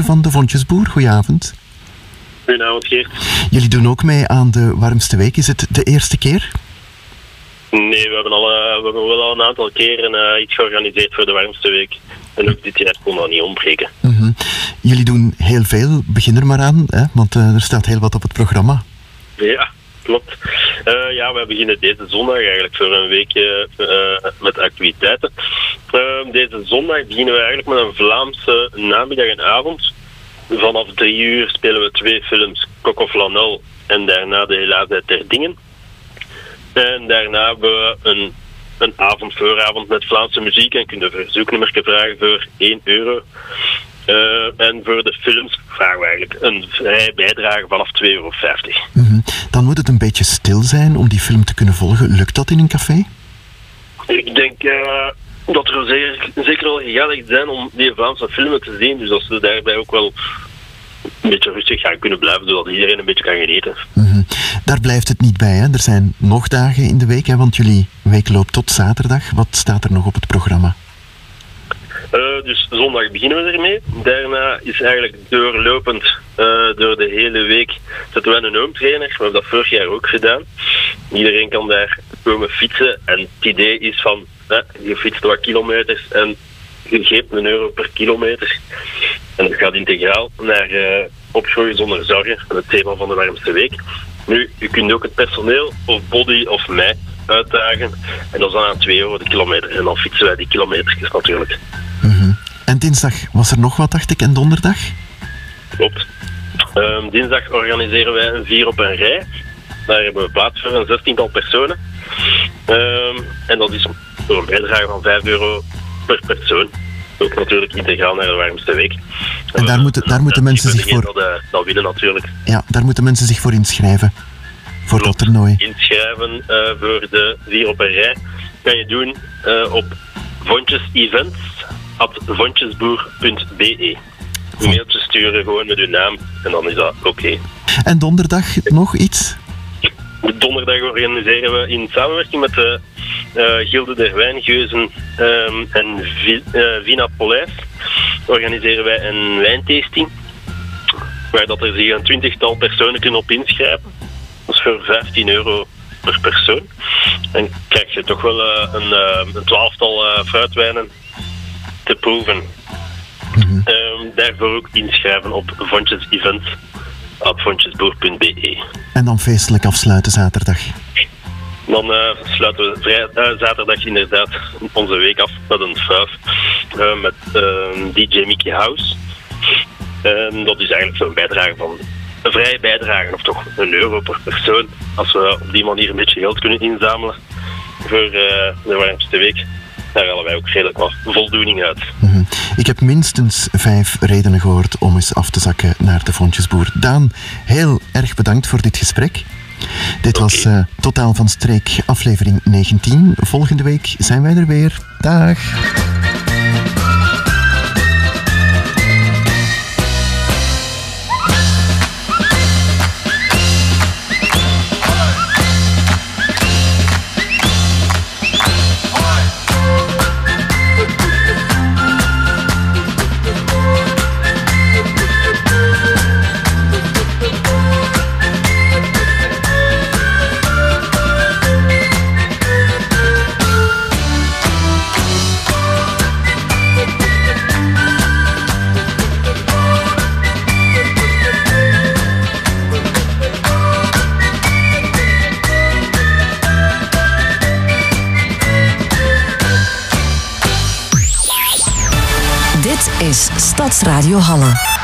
Van de Vontjesboer. Goedenavond. Goedenavond, Geert. Jullie doen ook mee aan de warmste week. Is het de eerste keer? Nee, we hebben, al, eh, we hebben wel al een aantal keren eh, iets georganiseerd voor de warmste week. En ook dit jaar kon dat niet ontbreken. Mhm. Jullie doen heel veel. Begin er maar aan, hè? want eh, er staat heel wat op het programma. Ja, klopt. Ja, we beginnen deze zondag eigenlijk voor een weekje met activiteiten. Deze zondag beginnen we eigenlijk met een Vlaamse namiddag en avond. Vanaf drie uur spelen we twee films, Coco Flanel en daarna De Helaasheid der Dingen. En daarna hebben we een, een avond vooravond met Vlaamse muziek en kunnen verzoeknummers vragen voor 1 euro. Eh, en voor de films vragen we eigenlijk een vrij bijdrage vanaf 2,50 euro. Mhm. Dan moet het een beetje stil zijn om die film te kunnen volgen. Lukt dat in een café? Ik denk eh, dat er zeker, zeker wel gezellig zijn om die Vlaamse filmen te zien. Dus dat ze daarbij ook wel een beetje rustig gaan kunnen blijven, zodat iedereen een beetje kan genieten. Mhm. Daar blijft het niet bij. Hè? Er zijn nog dagen in de week, hè? want jullie week loopt tot zaterdag. Wat staat er nog op het programma? Eh, dus zondag beginnen we ermee. Daarna is eigenlijk doorlopend eh, door de hele week zetten we een home trainer. We hebben dat vorig jaar ook gedaan. Iedereen kan daar komen fietsen. En het idee is van, eh, je fietst wat kilometers en je geeft een euro per kilometer. En dat gaat integraal naar uh, opgroeien zonder zorgen. Het thema van de warmste week. Nu, je kunt ook het personeel of body of mij uitdagen. En dat is dan aan 2 euro de kilometer. En dan fietsen wij die kilometers natuurlijk. En dinsdag was er nog wat, dacht ik, en donderdag? Klopt. Ehm, dinsdag organiseren wij een vier op een rij. Daar hebben we plaats voor een zestiental personen. Ehm, en dat is voor een bijdrage van 5 euro per persoon. Ook natuurlijk integraal naar de warmste week. En daar moeten, daar moeten mensen zich voor, Dat, eh, dat winnen natuurlijk. ja, daar moeten mensen zich voor inschrijven. Voor dat toernooi. Inschrijven eh, voor de vier op een rij kan je doen eh, op vontjesevents.vontjesboer.be. Een mailtje sturen gewoon met uw naam en dan is dat oké. En donderdag nog iets? Donderdag organiseren we in samenwerking met de eh, Gilde der Wijngeuzen ehm, en Vi- Vina Polijs organiseren wij een wijntasting. Waar dat er zich een twintigtal personen kunnen op inschrijven. Dat is voor 15 euro per persoon. En krijg je toch wel eh, een, eh, een twaalftal eh, fruitwijnen te proeven. Ehm, daarvoor ook inschrijven op Vontjes Events op vontjesboer.be. En dan feestelijk afsluiten zaterdag. Dan eh, sluiten we vrij, eh, zaterdag inderdaad onze week af met een fuif eh, met eh, DJ Mickey House. Dat is eigenlijk zo'n bijdrage van een vrije bijdrage, of toch een euro per persoon. Als we op die manier een beetje geld kunnen inzamelen voor eh, de warmste week, daar halen wij ook redelijk wat voldoening uit. Mhm. Ik heb minstens vijf redenen gehoord om eens af te zakken naar de Vontjesboer. Daan, heel erg bedankt voor dit gesprek. Dit was eh, Totaal van Streek, aflevering 19. Volgende week zijn wij er weer. Dag. Stadsradio Halle.